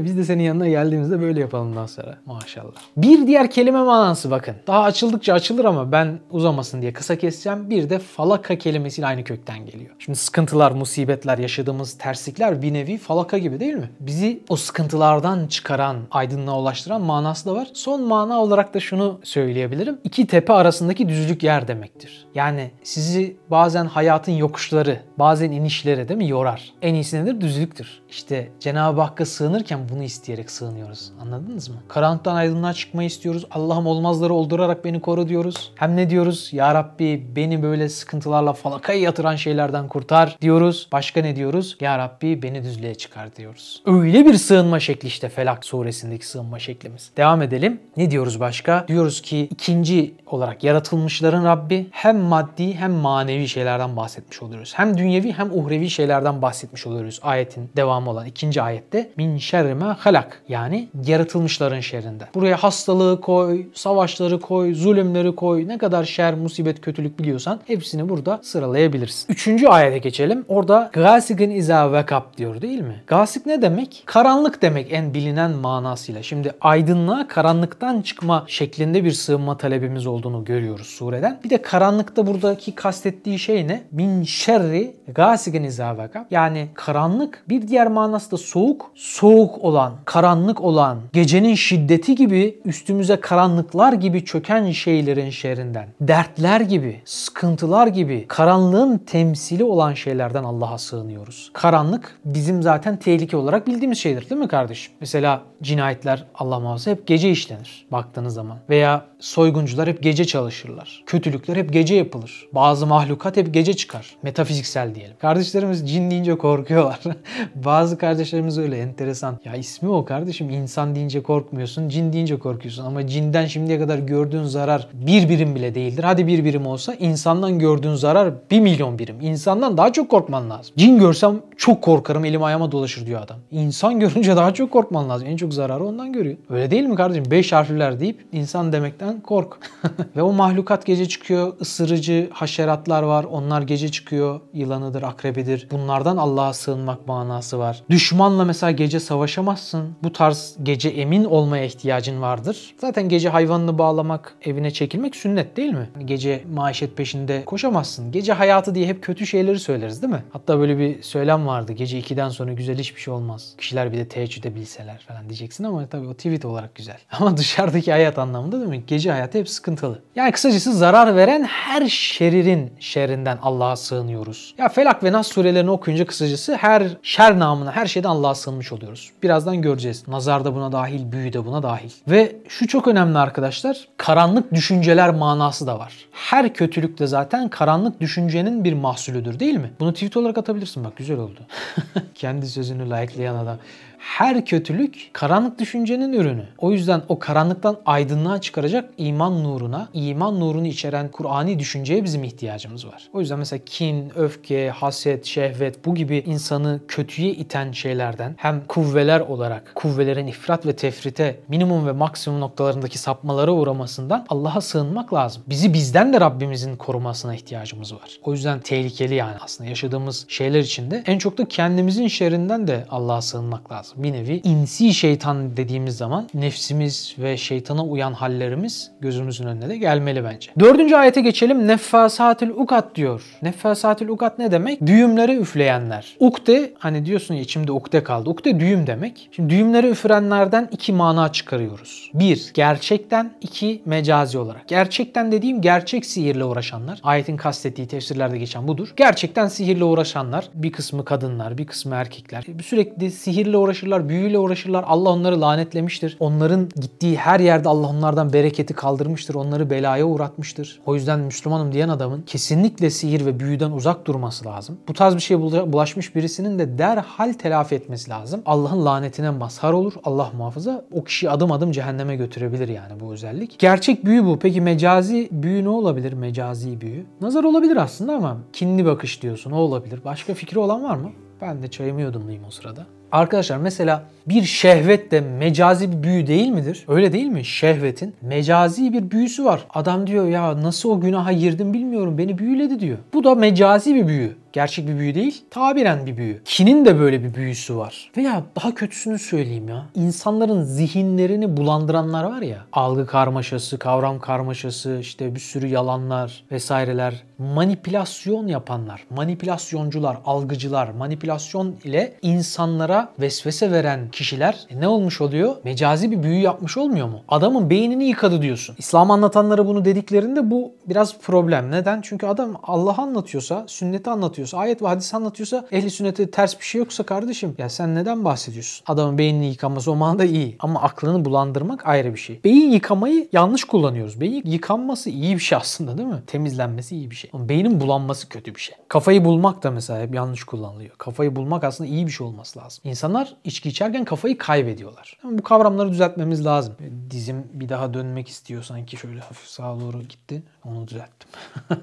Biz de senin yanına geldiğimizde böyle yapalım daha sonra. Maşallah. Bir diğer kelime manası bakın. Daha açıldıkça açılır ama ben uzamasın diye kısa keseceğim. Bir de falaka kelimesiyle aynı kökten geliyor. Şimdi sıkıntılar, musibetler, yaşadığımız terslikler bir nevi falaka gibi değil mi? Bizi o sıkıntılardan çıkaran, aydınlığa ulaştıran manası da var. Son mana olarak da şunu söyleyebilirim. İki tepe arasındaki düzlük yer demektir. Yani sizi bazen hayatın yokuşları, bazen inişleri değil mi yorar. En iyisi nedir? Düzlüktür. İşte Cenab-ı Hakk'a sığınırken bunu isteyerek sığınıyoruz. Anladınız mı? Karanlıktan aydınlığa çıkmayı istiyoruz. Allah'ım olmazları oldurarak beni koru diyoruz. Hem ne diyoruz? Ya Rabbi beni böyle sıkıntılarla falakaya yatıran şeylerden kurtar diyoruz. Başka ne diyoruz? Ya Rabbi beni düzlüğe çıkar diyoruz. Öyle bir sığınma şekli işte Felak suresindeki sığınma şeklimiz. Devam edelim. Ne diyoruz başka? Diyoruz ki ikinci olarak yaratılmışların Rabbi hem maddi hem manevi şeylerden bahsetmiş oluyoruz. Hem dünyevi hem uhrevi şeylerden bahsetmiş oluyoruz ayetin devamı olan ikinci ayette. Min şerri ma halak yani yaratılmışların şerrinden. Buraya hastalığı koy, savaşları koy, zulümleri koy, ne kadar şer, musibet, kötülük biliyorsan hepsini burada sıralayabiliriz. Üçüncü ayete geçelim. Orada gasigin iza vekab diyor değil mi? Gasik ne demek? Karanlık demek en bilinen manasıyla. Şimdi aydınlığa karanlıktan çıkma şeklinde bir sığınma talebimiz olduğunu görüyoruz sureden. Bir de karanlıkta buradaki kastettiği şey ne? Min şerri gasigin iza vekab. Yani karanlık bir diğer manası da soğuk. Soğuk olan, karanlık olan, gecenin şiddeti gibi üstümüze karanlıklar gibi çöken şeylerin şerrinden, dertler gibi, sıkıntılar gibi, karanlığın temsili olan şeylerden Allah'a sığınıyoruz. Karanlık bizim zaten tehlike olarak bildiğimiz şeydir değil mi kardeşim? Mesela cinayetler Allah muhafaza hep gece işlenir baktığınız zaman. Veya soyguncular hep gece çalışırlar. Kötülükler hep gece yapılır. Bazı mahlukat hep gece çıkar. Metafiziksel diyelim. Kardeşlerimiz cin deyince korkuyorlar. Bazı kardeşlerimiz öyle enteresan. Ya ismi o kardeşim. İnsan deyince korkmuyorsun, cin deyince korkuyorsun. Ama cinden şimdiye kadar gördüğün zarar bir birim bile değildir. Hadi bir birim olsa insandan gördüğün zarar bir milyon birim. İnsandan daha çok korkman lazım. Cin görsem çok korkarım elim ayağıma dolaşır diyor adam. İnsan görünce daha çok korkman lazım. En çok zararı ondan görüyor. Öyle değil mi kardeşim? Beş harfler deyip insan demekten kork. Ve o mahlukat gece çıkıyor. Isırıcı haşeratlar var. Onlar gece çıkıyor. Yılanıdır, akrebidir. Bunlardan Allah'a sığınmak manası var. Düşmanla mesela gece savaşamazsın. Bu tarz gece emin olmaya ihtiyacın vardır. Zaten gece hayvanını bağlamak, evine çekilmek sünnet değil mi? Gece maişet peşinde koşamazsın. Gece hayatı diye hep kötü şeyleri söyleriz değil mi? Hatta böyle bir söylem vardı. Gece 2'den sonra güzel hiçbir şey olmaz. Kişiler bir de teheccüde bilseler falan diyeceksin ama tabii o tweet olarak güzel. Ama dışarıdaki hayat anlamında değil mi? Gece hayatı hep sıkıntılı. Yani kısacası zarar veren her şeririn şerrinden Allah'a sığınıyoruz. Ya Felak ve Nas surelerini okuyunca kısacası her şer namına her şeyden Allah'a sığınmış oluyoruz. Biraz birazdan göreceğiz. Nazar da buna dahil, büyü de buna dahil. Ve şu çok önemli arkadaşlar. Karanlık düşünceler manası da var. Her kötülük de zaten karanlık düşüncenin bir mahsulüdür değil mi? Bunu tweet olarak atabilirsin bak güzel oldu. Kendi sözünü like'layan adam. Her kötülük karanlık düşüncenin ürünü. O yüzden o karanlıktan aydınlığa çıkaracak iman nuruna, iman nurunu içeren Kur'ani düşünceye bizim ihtiyacımız var. O yüzden mesela kin, öfke, haset, şehvet bu gibi insanı kötüye iten şeylerden hem kuvveler olarak kuvvelerin ifrat ve tefrite minimum ve maksimum noktalarındaki sapmalara uğramasından Allah'a sığınmak lazım. Bizi bizden de Rabbimizin korumasına ihtiyacımız var. O yüzden tehlikeli yani aslında yaşadığımız şeyler içinde en çok da kendimizin şerrinden de Allah'a sığınmak lazım bir nevi insi şeytan dediğimiz zaman nefsimiz ve şeytana uyan hallerimiz gözümüzün önüne de gelmeli bence. Dördüncü ayete geçelim. Neffasatil ukat diyor. Neffasatil ukat ne demek? Düğümlere üfleyenler. Ukde hani diyorsun ya içimde ukde kaldı. Ukde düğüm demek. Şimdi düğümlere üfürenlerden iki mana çıkarıyoruz. Bir, gerçekten. iki mecazi olarak. Gerçekten dediğim gerçek sihirle uğraşanlar. Ayetin kastettiği tefsirlerde geçen budur. Gerçekten sihirle uğraşanlar. Bir kısmı kadınlar, bir kısmı erkekler. Sürekli sihirle uğraşır uğraşırlar, büyüyle uğraşırlar. Allah onları lanetlemiştir. Onların gittiği her yerde Allah onlardan bereketi kaldırmıştır. Onları belaya uğratmıştır. O yüzden Müslümanım diyen adamın kesinlikle sihir ve büyüden uzak durması lazım. Bu tarz bir şeye bulaşmış birisinin de derhal telafi etmesi lazım. Allah'ın lanetine mazhar olur. Allah muhafaza o kişiyi adım adım cehenneme götürebilir yani bu özellik. Gerçek büyü bu. Peki mecazi büyü ne olabilir? Mecazi büyü. Nazar olabilir aslında ama kinli bakış diyorsun. O olabilir. Başka fikri olan var mı? Ben de çayımı yudumlayayım o sırada. Arkadaşlar mesela bir şehvet de mecazi bir büyü değil midir? Öyle değil mi? Şehvetin mecazi bir büyüsü var. Adam diyor ya nasıl o günaha girdim bilmiyorum beni büyüledi diyor. Bu da mecazi bir büyü. Gerçek bir büyü değil, tabiren bir büyü. Kinin de böyle bir büyüsü var. Veya daha kötüsünü söyleyeyim ya. İnsanların zihinlerini bulandıranlar var ya. Algı karmaşası, kavram karmaşası, işte bir sürü yalanlar vesaireler. Manipülasyon yapanlar, manipülasyoncular, algıcılar, manipülasyon ile insanlara vesvese veren kişiler e ne olmuş oluyor? Mecazi bir büyü yapmış olmuyor mu? Adamın beynini yıkadı diyorsun. İslam anlatanlara bunu dediklerinde bu biraz problem. Neden? Çünkü adam Allah anlatıyorsa, sünneti anlatıyorsa, ayet ve hadis anlatıyorsa ehli sünnete ters bir şey yoksa kardeşim ya sen neden bahsediyorsun? Adamın beynini yıkaması o manada iyi. Ama aklını bulandırmak ayrı bir şey. Beyin yıkamayı yanlış kullanıyoruz. Beyin yıkanması iyi bir şey aslında değil mi? Temizlenmesi iyi bir şey. Ama beynin bulanması kötü bir şey. Kafayı bulmak da mesela hep yanlış kullanılıyor. Kafayı bulmak aslında iyi bir şey olması lazım. İnsanlar içki içerken kafayı kaybediyorlar. Ama bu kavramları düzeltmemiz lazım. Dizim bir daha dönmek istiyor sanki şöyle hafif sağa doğru gitti. Onu düzelttim.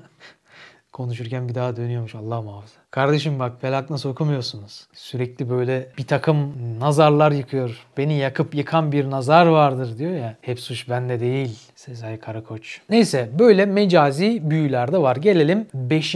Konuşurken bir daha dönüyormuş Allah muhafaza. Kardeşim bak felak nasıl okumuyorsunuz. Sürekli böyle bir takım nazarlar yıkıyor. Beni yakıp yıkan bir nazar vardır diyor ya. Hep suç bende değil. Sezai Karakoç. Neyse böyle mecazi büyüler de var. Gelelim 5.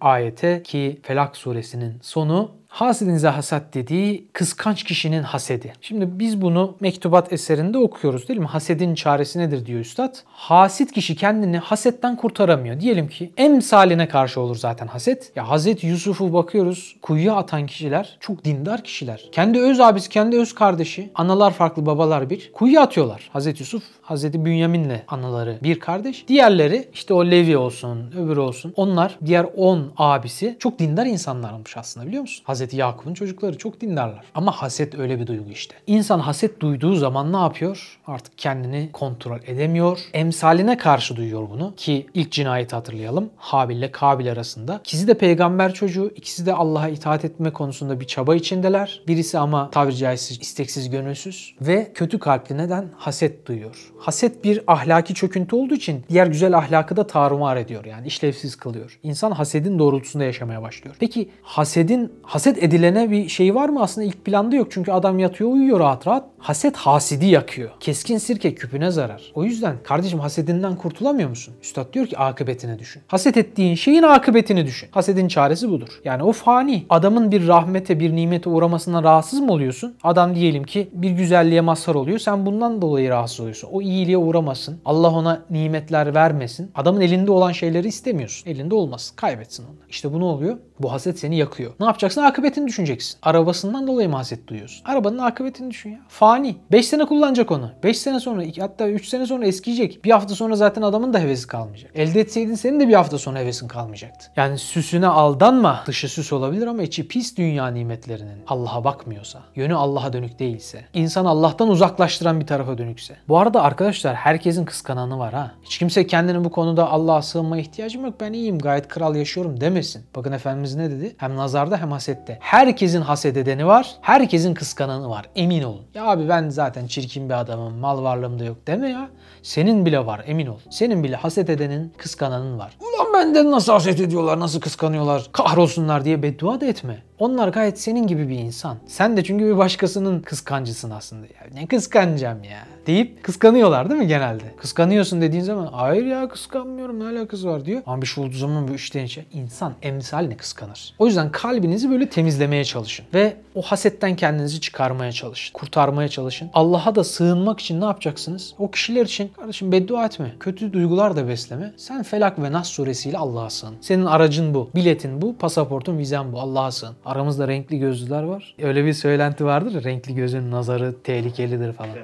ayete ki Felak suresinin sonu Hasedinize hasat dediği kıskanç kişinin hasedi. Şimdi biz bunu mektubat eserinde okuyoruz değil mi? Hasedin çaresi nedir diyor üstad. Hasit kişi kendini hasetten kurtaramıyor. Diyelim ki emsaline karşı olur zaten haset. Ya Hazreti Yusuf'u bakıyoruz kuyuya atan kişiler çok dindar kişiler. Kendi öz abisi, kendi öz kardeşi, analar farklı babalar bir. Kuyuya atıyorlar. Hazreti Yusuf, Hazreti Bünyamin'le anaları bir kardeş. Diğerleri işte o Levi olsun, öbürü olsun. Onlar diğer 10 abisi çok dindar insanlarmış aslında biliyor musun? Hazreti Hazreti Yakup'un çocukları çok dindarlar. Ama haset öyle bir duygu işte. İnsan haset duyduğu zaman ne yapıyor? Artık kendini kontrol edemiyor. Emsaline karşı duyuyor bunu ki ilk cinayeti hatırlayalım. Habil ile Kabil arasında. İkisi de peygamber çocuğu, ikisi de Allah'a itaat etme konusunda bir çaba içindeler. Birisi ama tabiri caizse isteksiz, gönülsüz ve kötü kalpli neden? Haset duyuyor. Haset bir ahlaki çöküntü olduğu için diğer güzel ahlakı da tarumar ediyor. Yani işlevsiz kılıyor. İnsan hasedin doğrultusunda yaşamaya başlıyor. Peki hasedin haset haset edilene bir şey var mı? Aslında ilk planda yok. Çünkü adam yatıyor uyuyor rahat rahat. Haset hasidi yakıyor. Keskin sirke küpüne zarar. O yüzden kardeşim hasedinden kurtulamıyor musun? Üstad diyor ki akıbetine düşün. Haset ettiğin şeyin akıbetini düşün. Hasedin çaresi budur. Yani o fani. Adamın bir rahmete, bir nimete uğramasına rahatsız mı oluyorsun? Adam diyelim ki bir güzelliğe mazhar oluyor. Sen bundan dolayı rahatsız oluyorsun. O iyiliğe uğramasın. Allah ona nimetler vermesin. Adamın elinde olan şeyleri istemiyorsun. Elinde olmasın. Kaybetsin onu. İşte bu ne oluyor? Bu haset seni yakıyor. Ne yapacaksın? Akıbet akıbetini düşüneceksin. Arabasından dolayı mı haset duyuyorsun? Arabanın akıbetini düşün ya. Fani. 5 sene kullanacak onu. 5 sene sonra hatta 3 sene sonra eskiyecek. Bir hafta sonra zaten adamın da hevesi kalmayacak. Elde etseydin senin de bir hafta sonra hevesin kalmayacaktı. Yani süsüne aldanma. Dışı süs olabilir ama içi pis dünya nimetlerinin. Allah'a bakmıyorsa, yönü Allah'a dönük değilse, insan Allah'tan uzaklaştıran bir tarafa dönükse. Bu arada arkadaşlar herkesin kıskananı var ha. Hiç kimse kendini bu konuda Allah'a sığınmaya ihtiyacım yok ben iyiyim gayet kral yaşıyorum demesin. Bakın Efendimiz ne dedi? Hem nazarda hem hasette. Herkesin haset edeni var, herkesin kıskananı var. Emin olun. Ya abi ben zaten çirkin bir adamım, mal varlığım da yok deme ya. Senin bile var emin ol. Senin bile haset edenin, kıskananın var. Ulan benden nasıl haset ediyorlar, nasıl kıskanıyorlar, kahrolsunlar diye beddua da etme. Onlar gayet senin gibi bir insan. Sen de çünkü bir başkasının kıskancısın aslında. Ya ne kıskanacağım ya deyip kıskanıyorlar değil mi genelde? Kıskanıyorsun dediğin zaman hayır ya kıskanmıyorum ne alakası var diyor. Ama bir şey olduğu zaman bu işten içe insan emsalini kıskanır. O yüzden kalbinizi böyle temizlemeye çalışın. Ve o hasetten kendinizi çıkarmaya çalışın. Kurtarmaya çalışın. Allah'a da sığınmak için ne yapacaksınız? O kişiler için kardeşim beddua etme. Kötü duygular da besleme. Sen Felak ve Nas suresiyle Allah'a sığın. Senin aracın bu. Biletin bu. Pasaportun vizen bu. Allah'a sığın. Aramızda renkli gözlüler var. Öyle bir söylenti vardır ya renkli gözün nazarı tehlikelidir falan.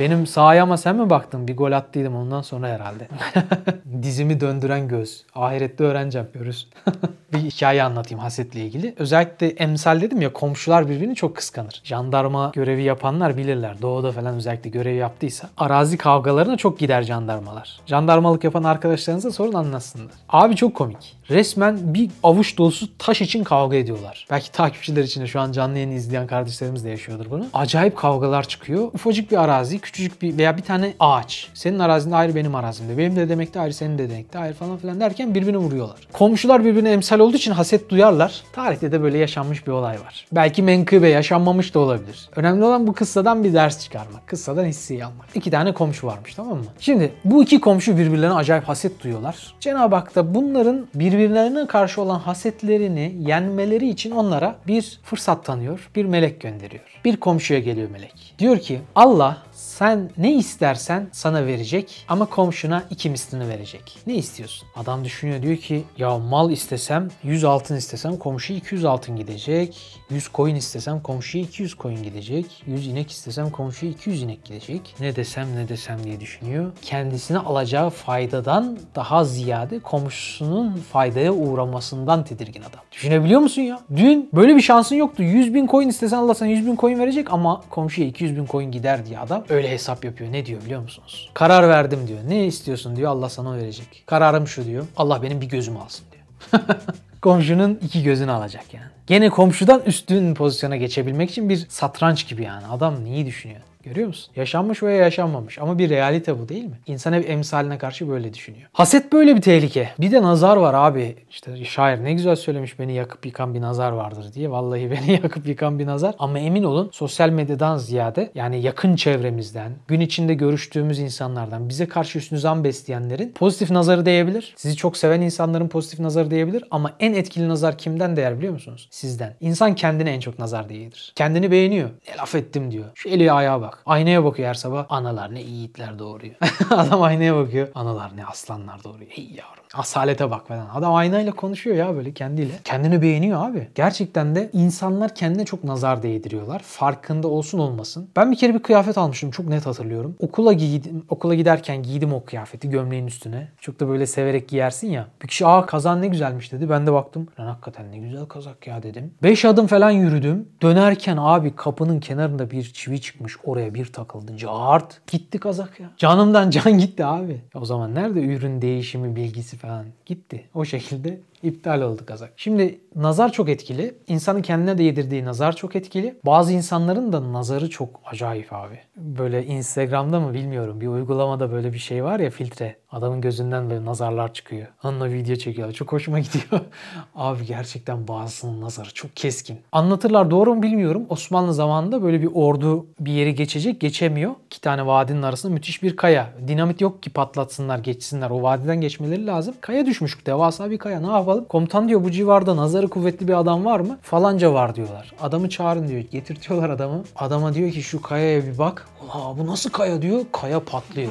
Benim sağa ama sen mi baktın? Bir gol attıydım ondan sonra herhalde. Dizimi döndüren göz. Ahirette öğreneceğim. Görürsün. bir hikaye anlatayım hasetle ilgili. Özellikle emsal dedim ya komşular birbirini çok kıskanır. Jandarma görevi yapanlar bilirler. Doğuda falan özellikle görev yaptıysa. Arazi kavgalarına çok gider jandarmalar. Jandarmalık yapan arkadaşlarınıza sorun anlatsınlar. Abi çok komik. Resmen bir avuç dolusu taş için kavga ediyorlar. Belki takipçiler için de şu an canlı yayını izleyen kardeşlerimiz de yaşıyordur bunu. Acayip kavgalar çıkıyor. Ufacık bir arazi, küçücük bir veya bir tane ağaç. Senin arazinde ayrı benim arazimde. Benim de demekte ayrı senin de demekte ayrı falan filan derken birbirini vuruyorlar. Komşular birbirine emsal olduğu için haset duyarlar. Tarihte de böyle yaşanmış bir olay var. Belki menkıbe yaşanmamış da olabilir. Önemli olan bu kıssadan bir ders çıkarmak. Kıssadan hisseyi almak. İki tane komşu varmış tamam mı? Şimdi bu iki komşu birbirlerine acayip haset duyuyorlar. Cenab-ı Hak da bunların birbirlerine karşı olan hasetlerini yenmeleri için onlara bir fırsat tanıyor. Bir melek gönderiyor. Bir komşuya geliyor melek. Diyor ki Allah sen ne istersen sana verecek ama komşuna iki mislini verecek. Ne istiyorsun? Adam düşünüyor diyor ki ya mal istesem 100 altın istesem komşuya 200 altın gidecek. 100 koyun istesem komşuya 200 koyun gidecek. 100 inek istesem komşuya 200 inek gidecek. Ne desem ne desem diye düşünüyor. Kendisine alacağı faydadan daha ziyade komşusunun faydaya uğramasından tedirgin adam. Düşünebiliyor musun ya? Dün böyle bir şansın yoktu. 100 bin koyun istesen Allah sana 100 bin koyun verecek ama komşuya 200 bin koyun gider diye adam öyle hesap yapıyor. Ne diyor biliyor musunuz? Karar verdim diyor. Ne istiyorsun diyor Allah sana verecek. Kararım şu diyor. Allah benim bir gözümü alsın diyor. Komşunun iki gözünü alacak yani. Gene komşudan üstün pozisyona geçebilmek için bir satranç gibi yani. Adam neyi düşünüyor? Görüyor musun? Yaşanmış veya yaşanmamış ama bir realite bu değil mi? İnsan hep emsaline karşı böyle düşünüyor. Haset böyle bir tehlike. Bir de nazar var abi. İşte şair ne güzel söylemiş beni yakıp yıkan bir nazar vardır diye. Vallahi beni yakıp yıkan bir nazar. Ama emin olun sosyal medyadan ziyade yani yakın çevremizden, gün içinde görüştüğümüz insanlardan bize karşı üstün zan besleyenlerin pozitif nazarı değebilir. Sizi çok seven insanların pozitif nazarı değebilir ama en etkili nazar kimden değer biliyor musunuz? Sizden. İnsan kendine en çok nazar değedir. Kendini beğeniyor. Ne laf ettim diyor. Şu eli ayağa bak. Aynaya bakıyor her sabah. Analar ne yiğitler doğuruyor. Adam aynaya bakıyor. Analar ne aslanlar doğuruyor. Hey yavrum. Asalete bak falan. Adam aynayla konuşuyor ya böyle kendiyle. Kendini beğeniyor abi. Gerçekten de insanlar kendine çok nazar değdiriyorlar. Farkında olsun olmasın. Ben bir kere bir kıyafet almıştım. Çok net hatırlıyorum. Okula giydim. Okula giderken giydim o kıyafeti gömleğin üstüne. Çok da böyle severek giyersin ya. Bir kişi aa kazan ne güzelmiş dedi. Ben de baktım. Lan hakikaten ne güzel kazak ya dedim. 5 adım falan yürüdüm. Dönerken abi kapının kenarında bir çivi çıkmış. Oraya bir takıldı. Cart. Gitti kazak ya. Canımdan can gitti abi. O zaman nerede ürün değişimi bilgisi falan gitti. O şekilde iptal oldu kazak. Şimdi nazar çok etkili. İnsanın kendine de yedirdiği nazar çok etkili. Bazı insanların da nazarı çok acayip abi. Böyle Instagram'da mı bilmiyorum bir uygulamada böyle bir şey var ya filtre. Adamın gözünden böyle nazarlar çıkıyor. Onunla video çekiyorlar. Çok hoşuma gidiyor. abi gerçekten bazısının nazarı çok keskin. Anlatırlar doğru mu bilmiyorum. Osmanlı zamanında böyle bir ordu bir yeri geçecek. Geçemiyor. İki tane vadinin arasında müthiş bir kaya. Dinamit yok ki patlatsınlar geçsinler. O vadiden geçmeleri lazım. Kaya düşmüş devasa bir kaya. Ne yapalım? Komutan diyor bu civarda nazarı kuvvetli bir adam var mı? Falanca var diyorlar. Adamı çağırın diyor. Getirtiyorlar adamı. Adama diyor ki şu kayaya bir bak. Ula bu nasıl kaya diyor. Kaya patlıyor.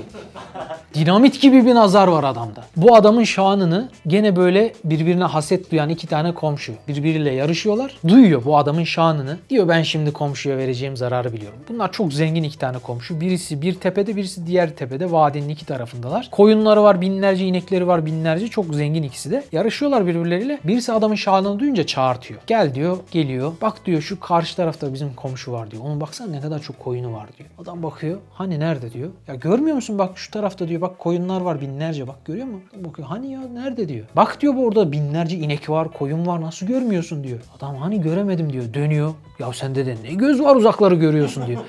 Dinamit gibi bir nazar var adamda. Bu adamın şanını gene böyle birbirine haset duyan iki tane komşu birbiriyle yarışıyorlar. Duyuyor bu adamın şanını. Diyor ben şimdi komşuya vereceğim zararı biliyorum. Bunlar çok zengin iki tane komşu. Birisi bir tepede birisi diğer tepede. Vadinin iki tarafındalar. Koyunları var binlerce inekleri var binlerce. Çok zengin ikisi de. Yarışıyorlar birbirleriyle. Birisi adamın şanını duyunca çağırtıyor. Gel diyor geliyor. Bak diyor şu karşı tarafta bizim komşu var diyor. Onun baksana ne kadar çok koyunu var diyor. Adam bakıyor. Hani nerede diyor. Ya görmüyor musun bak şu tarafta diyor. Bak koyunlar var binlerce. Bak görüyor musun? Bakıyor. Hani ya nerede diyor. Bak diyor bu orada binlerce inek var, koyun var. Nasıl görmüyorsun diyor. Adam hani göremedim diyor. Dönüyor. Ya sende de ne göz var uzakları görüyorsun diyor.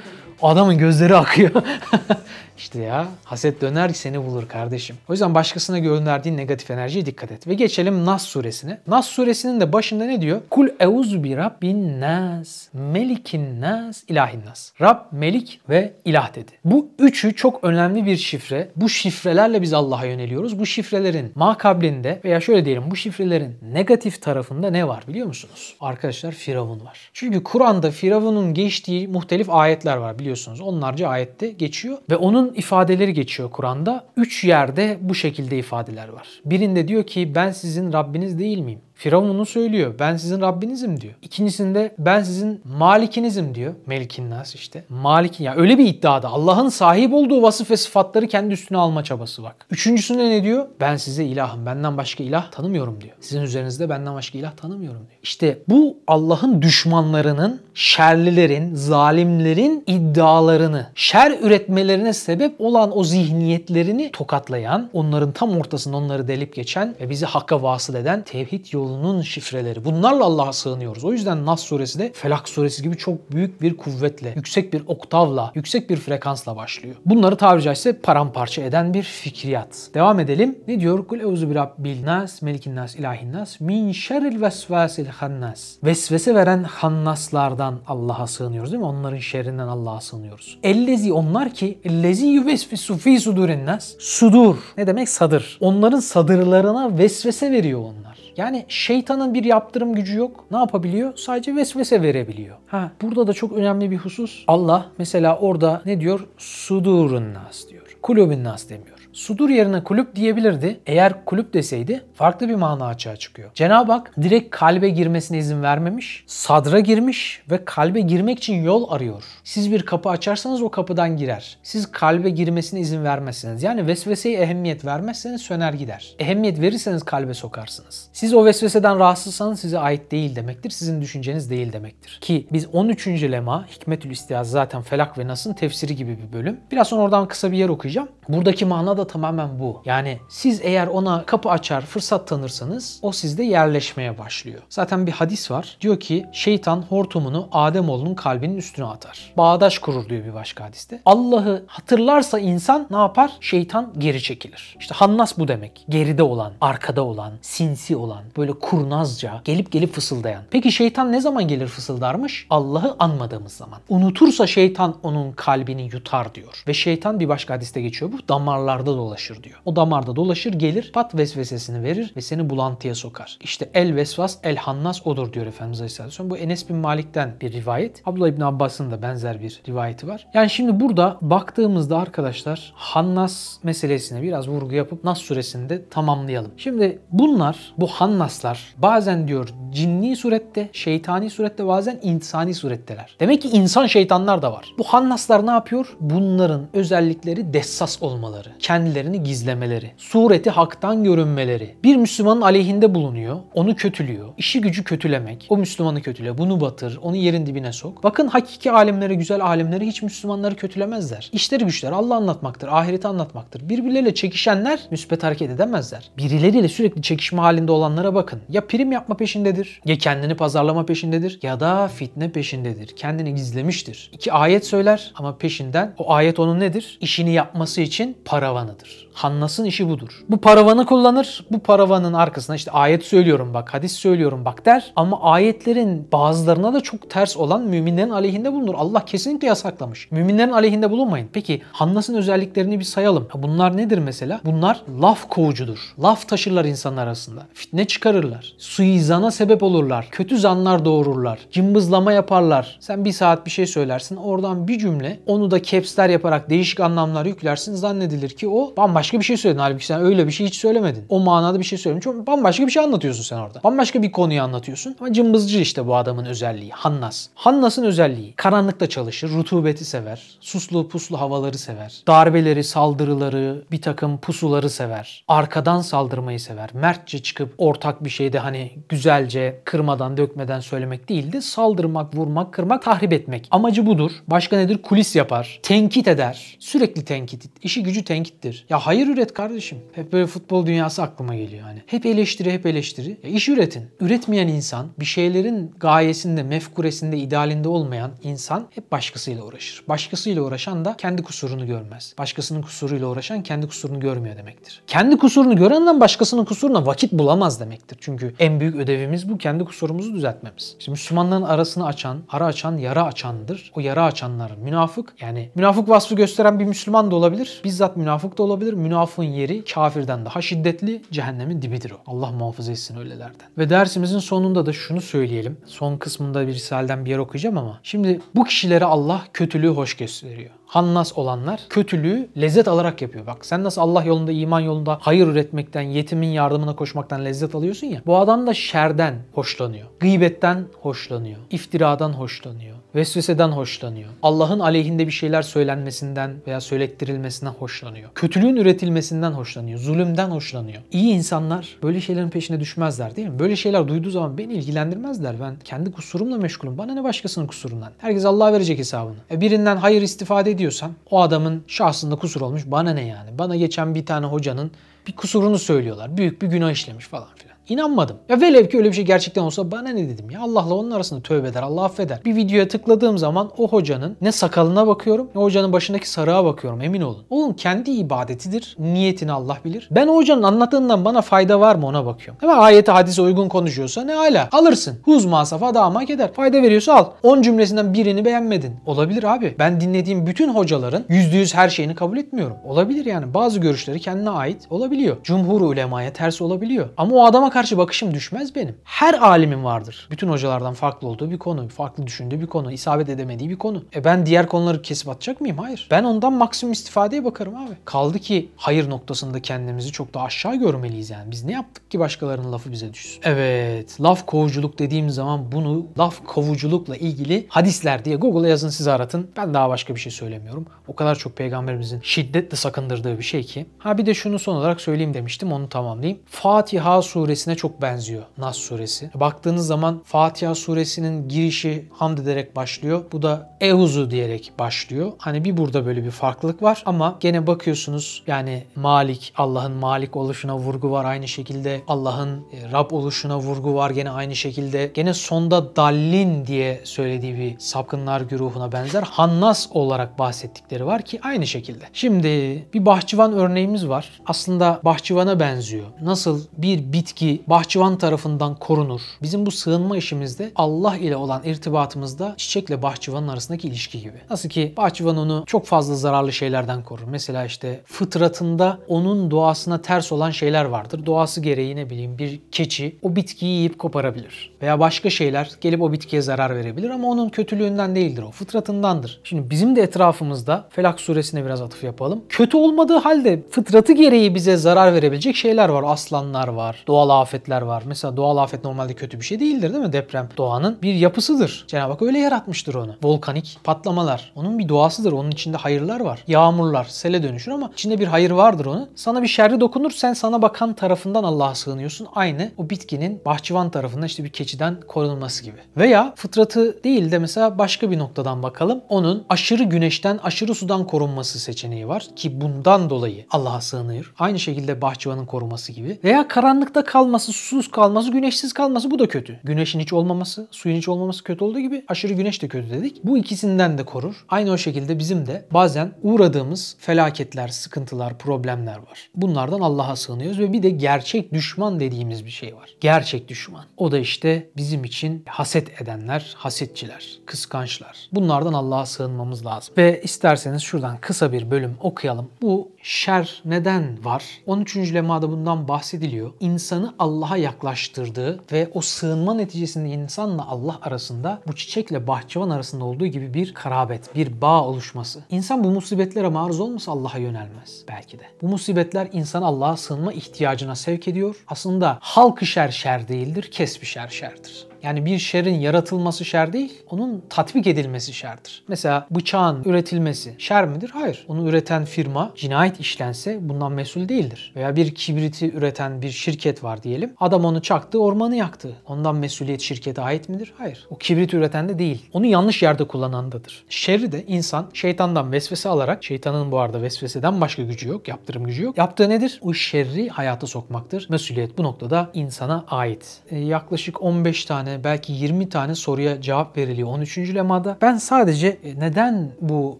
Adamın gözleri akıyor. işte ya haset döner seni bulur kardeşim. O yüzden başkasına gönderdiğin negatif enerjiye dikkat et. Ve geçelim Nas suresine. Nas suresinin de başında ne diyor? Kul euzu bi rabbin nas, melikin nas, ilahin nas. Rab, melik ve ilah dedi. Bu üçü çok önemli bir şifre. Bu şifrelerle biz Allah'a yöneliyoruz. Bu şifrelerin makablinde veya şöyle diyelim bu şifrelerin negatif tarafında ne var biliyor musunuz? Arkadaşlar Firavun var. Çünkü Kur'an'da Firavun'un geçtiği muhtelif ayetler var biliyorsunuz. Onlarca ayette geçiyor ve onun ifadeleri geçiyor Kur'an'da. Üç yerde bu şekilde ifadeler var. Birinde diyor ki ben sizin Rabbiniz değil miyim? Firavun söylüyor. Ben sizin Rabbinizim diyor. İkincisinde ben sizin malikinizim diyor. Melikin nas işte. Malikin ya öyle bir iddiada. Allah'ın sahip olduğu vasıf ve sıfatları kendi üstüne alma çabası bak. Üçüncüsünde ne diyor? Ben size ilahım. Benden başka ilah tanımıyorum diyor. Sizin üzerinizde benden başka ilah tanımıyorum diyor. İşte bu Allah'ın düşmanlarının, şerlilerin, zalimlerin iddialarını, şer üretmelerine sebep olan o zihniyetlerini tokatlayan, onların tam ortasında onları delip geçen ve bizi hakka vasıl eden tevhid yolu yolunun şifreleri. Bunlarla Allah'a sığınıyoruz. O yüzden Nas suresi de Felak suresi gibi çok büyük bir kuvvetle, yüksek bir oktavla, yüksek bir frekansla başlıyor. Bunları tabiri caizse paramparça eden bir fikriyat. Devam edelim. Ne diyor? Kul euzu bi rabbil nas, melikin nas, ilahin nas, min şerril vesvasil hannas. Vesvese veren hannaslardan Allah'a sığınıyoruz değil mi? Onların şerrinden Allah'a sığınıyoruz. Ellezi onlar ki ellezi yuvesvisu fi sudurin nas. Sudur ne demek? Sadır. Onların sadırlarına vesvese veriyor onlar. Yani şeytanın bir yaptırım gücü yok. Ne yapabiliyor? Sadece vesvese verebiliyor. Ha burada da çok önemli bir husus. Allah mesela orada ne diyor? Sudurun nas diyor. Kulubun nas demiyor. Sudur yerine kulüp diyebilirdi. Eğer kulüp deseydi farklı bir mana açığa çıkıyor. Cenab-ı Hak direkt kalbe girmesine izin vermemiş. Sadra girmiş ve kalbe girmek için yol arıyor. Siz bir kapı açarsanız o kapıdan girer. Siz kalbe girmesine izin vermezseniz yani vesveseye ehemmiyet vermezseniz söner gider. Ehemmiyet verirseniz kalbe sokarsınız. Siz o vesveseden rahatsızsanız size ait değil demektir. Sizin düşünceniz değil demektir. Ki biz 13. lema Hikmetül İstiyaz zaten Felak ve Nas'ın tefsiri gibi bir bölüm. Biraz sonra oradan kısa bir yer okuyacağım. Buradaki mana da tamamen bu. Yani siz eğer ona kapı açar, fırsat tanırsanız o sizde yerleşmeye başlıyor. Zaten bir hadis var. Diyor ki şeytan hortumunu Ademoğlunun kalbinin üstüne atar. Bağdaş kurur diyor bir başka hadiste. Allah'ı hatırlarsa insan ne yapar? Şeytan geri çekilir. İşte Hannas bu demek. Geride olan, arkada olan, sinsi olan, böyle kurnazca gelip gelip fısıldayan. Peki şeytan ne zaman gelir fısıldarmış? Allah'ı anmadığımız zaman. Unutursa şeytan onun kalbini yutar diyor. Ve şeytan bir başka hadiste geçiyor bu. Damarlarda dolaşır diyor. O damarda dolaşır gelir pat vesvesesini verir ve seni bulantıya sokar. İşte el vesvas el hannas odur diyor Efendimiz Aleyhisselatü Bu Enes bin Malik'ten bir rivayet. Abdullah İbni Abbas'ın da benzer bir rivayeti var. Yani şimdi burada baktığımızda arkadaşlar hannas meselesine biraz vurgu yapıp Nas suresinde tamamlayalım. Şimdi bunlar bu hannaslar bazen diyor cinni surette, şeytani surette bazen insani suretteler. Demek ki insan şeytanlar da var. Bu hannaslar ne yapıyor? Bunların özellikleri dessas olmaları. Kendi kendilerini gizlemeleri, sureti haktan görünmeleri, bir Müslümanın aleyhinde bulunuyor, onu kötülüyor, işi gücü kötülemek, o Müslümanı kötüle, bunu batır, onu yerin dibine sok. Bakın hakiki alimleri, güzel alimleri hiç Müslümanları kötülemezler. İşleri güçleri Allah anlatmaktır, ahireti anlatmaktır. Birbirleriyle çekişenler müspet hareket edemezler. Birileriyle sürekli çekişme halinde olanlara bakın. Ya prim yapma peşindedir, ya kendini pazarlama peşindedir ya da fitne peşindedir. Kendini gizlemiştir. İki ayet söyler ama peşinden o ayet onun nedir? İşini yapması için paravan paravanıdır. Hannas'ın işi budur. Bu paravanı kullanır. Bu paravanın arkasına işte ayet söylüyorum bak, hadis söylüyorum bak der. Ama ayetlerin bazılarına da çok ters olan müminlerin aleyhinde bulunur. Allah kesinlikle yasaklamış. Müminlerin aleyhinde bulunmayın. Peki Hannas'ın özelliklerini bir sayalım. Bunlar nedir mesela? Bunlar laf kovucudur. Laf taşırlar insanlar arasında. Fitne çıkarırlar. Suizana sebep olurlar. Kötü zanlar doğururlar. Cımbızlama yaparlar. Sen bir saat bir şey söylersin. Oradan bir cümle onu da capsler yaparak değişik anlamlar yüklersin. Zannedilir ki o bambaşka bir şey söyledin. Halbuki sen öyle bir şey hiç söylemedin. O manada bir şey söylemiş. Bambaşka bir şey anlatıyorsun sen orada. Bambaşka bir konuyu anlatıyorsun. Ama cımbızcı işte bu adamın özelliği. Hannas. Hannas'ın özelliği. Karanlıkta çalışır. Rutubeti sever. Suslu puslu havaları sever. Darbeleri, saldırıları, bir takım pusuları sever. Arkadan saldırmayı sever. Mertçe çıkıp ortak bir şeyde hani güzelce kırmadan dökmeden söylemek değil de saldırmak, vurmak, kırmak, tahrip etmek. Amacı budur. Başka nedir? Kulis yapar. Tenkit eder. Sürekli tenkit. İşi gücü tenkittir. Ya hayır üret kardeşim. Hep böyle futbol dünyası aklıma geliyor hani. Hep eleştiri, hep eleştiri. Ya iş üretin. Üretmeyen insan, bir şeylerin gayesinde, mefkuresinde, idealinde olmayan insan hep başkasıyla uğraşır. Başkasıyla uğraşan da kendi kusurunu görmez. Başkasının kusuruyla uğraşan kendi kusurunu görmüyor demektir. Kendi kusurunu gören adam başkasının kusuruna vakit bulamaz demektir. Çünkü en büyük ödevimiz bu kendi kusurumuzu düzeltmemiz. İşte Müslümanların arasını açan, ara açan, yara açandır. O yara açanlar münafık. Yani münafık vasfı gösteren bir Müslüman da olabilir. Bizzat münafık da olabilir. Münafığın yeri kafirden daha şiddetli cehennemin dibidir o. Allah muhafaza etsin öylelerden. Ve dersimizin sonunda da şunu söyleyelim. Son kısmında bir risaleden bir yer okuyacağım ama. Şimdi bu kişilere Allah kötülüğü hoş gösteriyor. Hannas olanlar kötülüğü lezzet alarak yapıyor. Bak sen nasıl Allah yolunda, iman yolunda hayır üretmekten, yetimin yardımına koşmaktan lezzet alıyorsun ya. Bu adam da şerden hoşlanıyor. Gıybetten hoşlanıyor. iftiradan hoşlanıyor. Vesveseden hoşlanıyor. Allah'ın aleyhinde bir şeyler söylenmesinden veya söylettirilmesinden hoşlanıyor. Kötülüğün üretilmesinden hoşlanıyor. Zulümden hoşlanıyor. İyi insanlar böyle şeylerin peşine düşmezler değil mi? Böyle şeyler duyduğu zaman beni ilgilendirmezler. Ben kendi kusurumla meşgulüm. Bana ne başkasının kusurundan? Herkes Allah'a verecek hesabını. E birinden hayır istifade ediyorsan o adamın şahsında kusur olmuş. Bana ne yani? Bana geçen bir tane hocanın bir kusurunu söylüyorlar. Büyük bir günah işlemiş falan filan. İnanmadım. Ya velev ki öyle bir şey gerçekten olsa bana ne dedim ya Allah'la onun arasında tövbe eder Allah affeder. Bir videoya tıkladığım zaman o hocanın ne sakalına bakıyorum ne hocanın başındaki sarığa bakıyorum emin olun. Onun kendi ibadetidir. Niyetini Allah bilir. Ben o hocanın anlattığından bana fayda var mı ona bakıyorum. Ama ayete hadise uygun konuşuyorsa ne hala alırsın. Huz masafa damak eder. Fayda veriyorsa al. 10 cümlesinden birini beğenmedin. Olabilir abi. Ben dinlediğim bütün hocaların %100 her şeyini kabul etmiyorum. Olabilir yani. Bazı görüşleri kendine ait olabiliyor. Cumhur ulemaya ters olabiliyor. Ama o adama karşı bakışım düşmez benim. Her alimin vardır. Bütün hocalardan farklı olduğu bir konu, farklı düşündüğü bir konu, isabet edemediği bir konu. E ben diğer konuları kesip atacak mıyım? Hayır. Ben ondan maksimum istifadeye bakarım abi. Kaldı ki hayır noktasında kendimizi çok daha aşağı görmeliyiz yani. Biz ne yaptık ki başkalarının lafı bize düşsün? Evet, laf kovuculuk dediğim zaman bunu laf kovuculukla ilgili hadisler diye Google'a yazın siz aratın. Ben daha başka bir şey söylemiyorum. O kadar çok peygamberimizin şiddetle sakındırdığı bir şey ki. Ha bir de şunu son olarak söyleyeyim demiştim onu tamamlayayım. Fatiha suresine çok benziyor Nas suresi. Baktığınız zaman Fatiha suresinin girişi hamd ederek başlıyor. Bu da Ehuzu diyerek başlıyor. Hani bir burada böyle bir farklılık var ama gene bakıyorsunuz yani Malik, Allah'ın Malik oluşuna vurgu var. Aynı şekilde Allah'ın e, Rab oluşuna vurgu var gene aynı şekilde. Gene sonda Dallin diye söylediği bir sapkınlar güruhuna benzer. Hannas olarak bahsettikleri var ki aynı şekilde. Şimdi bir bahçıvan örneğimiz var. Aslında bahçıvana benziyor. Nasıl bir bitki bahçıvan tarafından korunur. Bizim bu sığınma işimizde Allah ile olan irtibatımızda çiçekle bahçıvanın arasındaki ilişki gibi. Nasıl ki bahçıvan onu çok fazla zararlı şeylerden korur. Mesela işte fıtratında onun doğasına ters olan şeyler vardır. Doğası gereği ne bileyim bir keçi o bitkiyi yiyip koparabilir. Veya başka şeyler gelip o bitkiye zarar verebilir ama onun kötülüğünden değildir o. Fıtratındandır. Şimdi bizim de etrafımızda Felak suresine biraz atıf yapalım. Kötü olmadığı halde fıtratı gereği bize zarar verebilecek şeyler var. Aslanlar var, doğal afetler var. Mesela doğal afet normalde kötü bir şey değildir değil mi? Deprem doğanın bir yapısıdır. Cenab-ı Hak öyle yaratmıştır onu. Volkanik patlamalar. Onun bir doğasıdır. Onun içinde hayırlar var. Yağmurlar sele dönüşür ama içinde bir hayır vardır onun. Sana bir şerri dokunur sen sana bakan tarafından Allah'a sığınıyorsun. Aynı o bitkinin bahçıvan tarafından işte bir keçiden korunması gibi. Veya fıtratı değil de mesela başka bir noktadan bakalım. Onun aşırı güneşten, aşırı sudan korunması seçeneği var ki bundan dolayı Allah'a sığınıyor. Aynı şekilde bahçıvanın koruması gibi. Veya karanlıkta kalması, susuz kalması, güneşsiz kalması bu da kötü. Güneşin hiç olmaması, suyun hiç olmaması kötü olduğu gibi aşırı güneş de kötü dedik. Bu ikisinden de korur. Aynı o şekilde bizim de bazen uğradığımız felaketler, sıkıntılar, problemler var. Bunlardan Allah'a sığınıyoruz ve bir de gerçek düşman dediğimiz bir şey var. Gerçek düşman. O da işte bizim için haset edenler, hasetçiler, kıskançlar. Bunlardan Allah'a sığınmamız lazım. Ve isterseniz şuradan kısa bir bölüm okuyalım. Bu şer neden var? 13. lemada bundan bahsediliyor. İnsanı Allah'a yaklaştırdığı ve o sığınma neticesinde insanla Allah arasında bu çiçekle bahçıvan arasında olduğu gibi bir karabet, bir bağ oluşması. İnsan bu musibetlere maruz olmasa Allah'a yönelmez belki de. Bu musibetler insanı Allah'a sığınma ihtiyacına sevk ediyor. Aslında halkı şer şer değildir, kesbi şer şerdir. Yani bir şerin yaratılması şer değil, onun tatbik edilmesi şerdir. Mesela bıçağın üretilmesi şer midir? Hayır. Onu üreten firma cinayet işlense bundan mesul değildir. Veya bir kibriti üreten bir şirket var diyelim. Adam onu çaktı, ormanı yaktı. Ondan mesuliyet şirkete ait midir? Hayır. O kibrit üreten de değil. Onu yanlış yerde kullanandadır. Şerri de insan şeytandan vesvese alarak, şeytanın bu arada vesveseden başka gücü yok, yaptırım gücü yok. Yaptığı nedir? O şerri hayata sokmaktır. Mesuliyet bu noktada insana ait. E, yaklaşık 15 tane tane belki 20 tane soruya cevap veriliyor 13. lemada. Ben sadece e, neden bu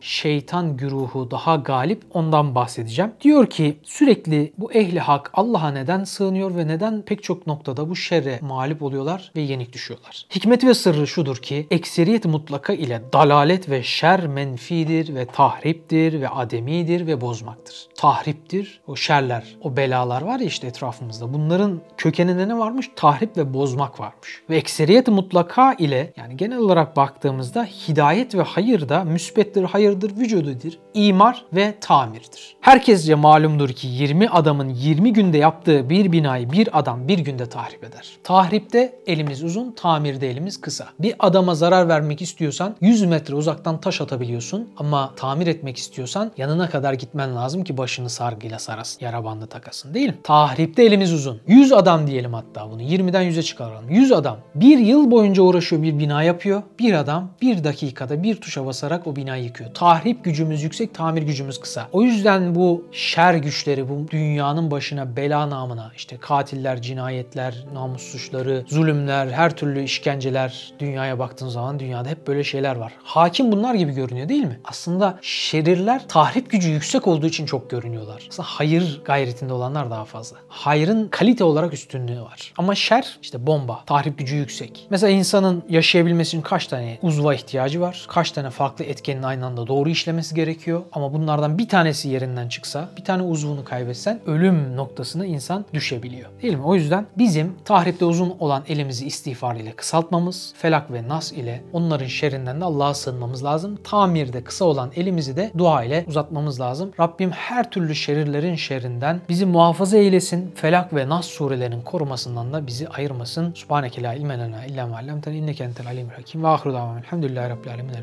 şeytan güruhu daha galip ondan bahsedeceğim. Diyor ki sürekli bu ehli hak Allah'a neden sığınıyor ve neden pek çok noktada bu şerre mağlup oluyorlar ve yenik düşüyorlar. Hikmeti ve sırrı şudur ki ekseriyet mutlaka ile dalalet ve şer menfidir ve tahriptir ve ademidir ve bozmaktır. Tahriptir o şerler, o belalar var ya işte etrafımızda. Bunların kökeninde ne varmış? Tahrip ve bozmak varmış. Ve ekseriyet ekseriyet mutlaka ile yani genel olarak baktığımızda hidayet ve hayır da müsbettir, hayırdır, vücududur, imar ve tamirdir. Herkesce malumdur ki 20 adamın 20 günde yaptığı bir binayı bir adam bir günde tahrip eder. Tahripte elimiz uzun, tamirde elimiz kısa. Bir adama zarar vermek istiyorsan 100 metre uzaktan taş atabiliyorsun ama tamir etmek istiyorsan yanına kadar gitmen lazım ki başını sargıyla sarasın, yara bandı takasın değil mi? Tahripte elimiz uzun. 100 adam diyelim hatta bunu. 20'den 100'e çıkaralım. 100 adam bir yıl boyunca uğraşıyor bir bina yapıyor. Bir adam bir dakikada bir tuşa basarak o binayı yıkıyor. Tahrip gücümüz yüksek, tamir gücümüz kısa. O yüzden bu şer güçleri, bu dünyanın başına bela namına işte katiller, cinayetler, namus suçları, zulümler, her türlü işkenceler dünyaya baktığın zaman dünyada hep böyle şeyler var. Hakim bunlar gibi görünüyor değil mi? Aslında şerirler tahrip gücü yüksek olduğu için çok görünüyorlar. Aslında hayır gayretinde olanlar daha fazla. Hayrın kalite olarak üstünlüğü var. Ama şer işte bomba, tahrip gücü yüksek. Mesela insanın yaşayabilmesi için kaç tane uzva ihtiyacı var? Kaç tane farklı etkenin aynı anda doğru işlemesi gerekiyor? Ama bunlardan bir tanesi yerinden çıksa, bir tane uzvunu kaybetsen ölüm noktasına insan düşebiliyor. Değil mi? O yüzden bizim tahripte uzun olan elimizi istiğfar ile kısaltmamız, felak ve nas ile onların şerrinden de Allah'a sığınmamız lazım. Tamirde kısa olan elimizi de dua ile uzatmamız lazım. Rabbim her türlü şerirlerin şerrinden bizi muhafaza eylesin. Felak ve Nas surelerinin korumasından da bizi ayırmasın. Subhaneke la ilme lena illa ma allamtena inneke entel alimul hakim. Ve ahiru davamın elhamdülillahi rabbil alemin. El.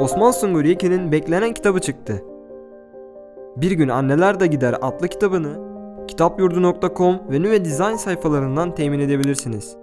Osman Sungur Yekin'in beklenen kitabı çıktı. Bir gün Anneler de Gider adlı kitabını kitapyurdu.com ve Nüve Design sayfalarından temin edebilirsiniz.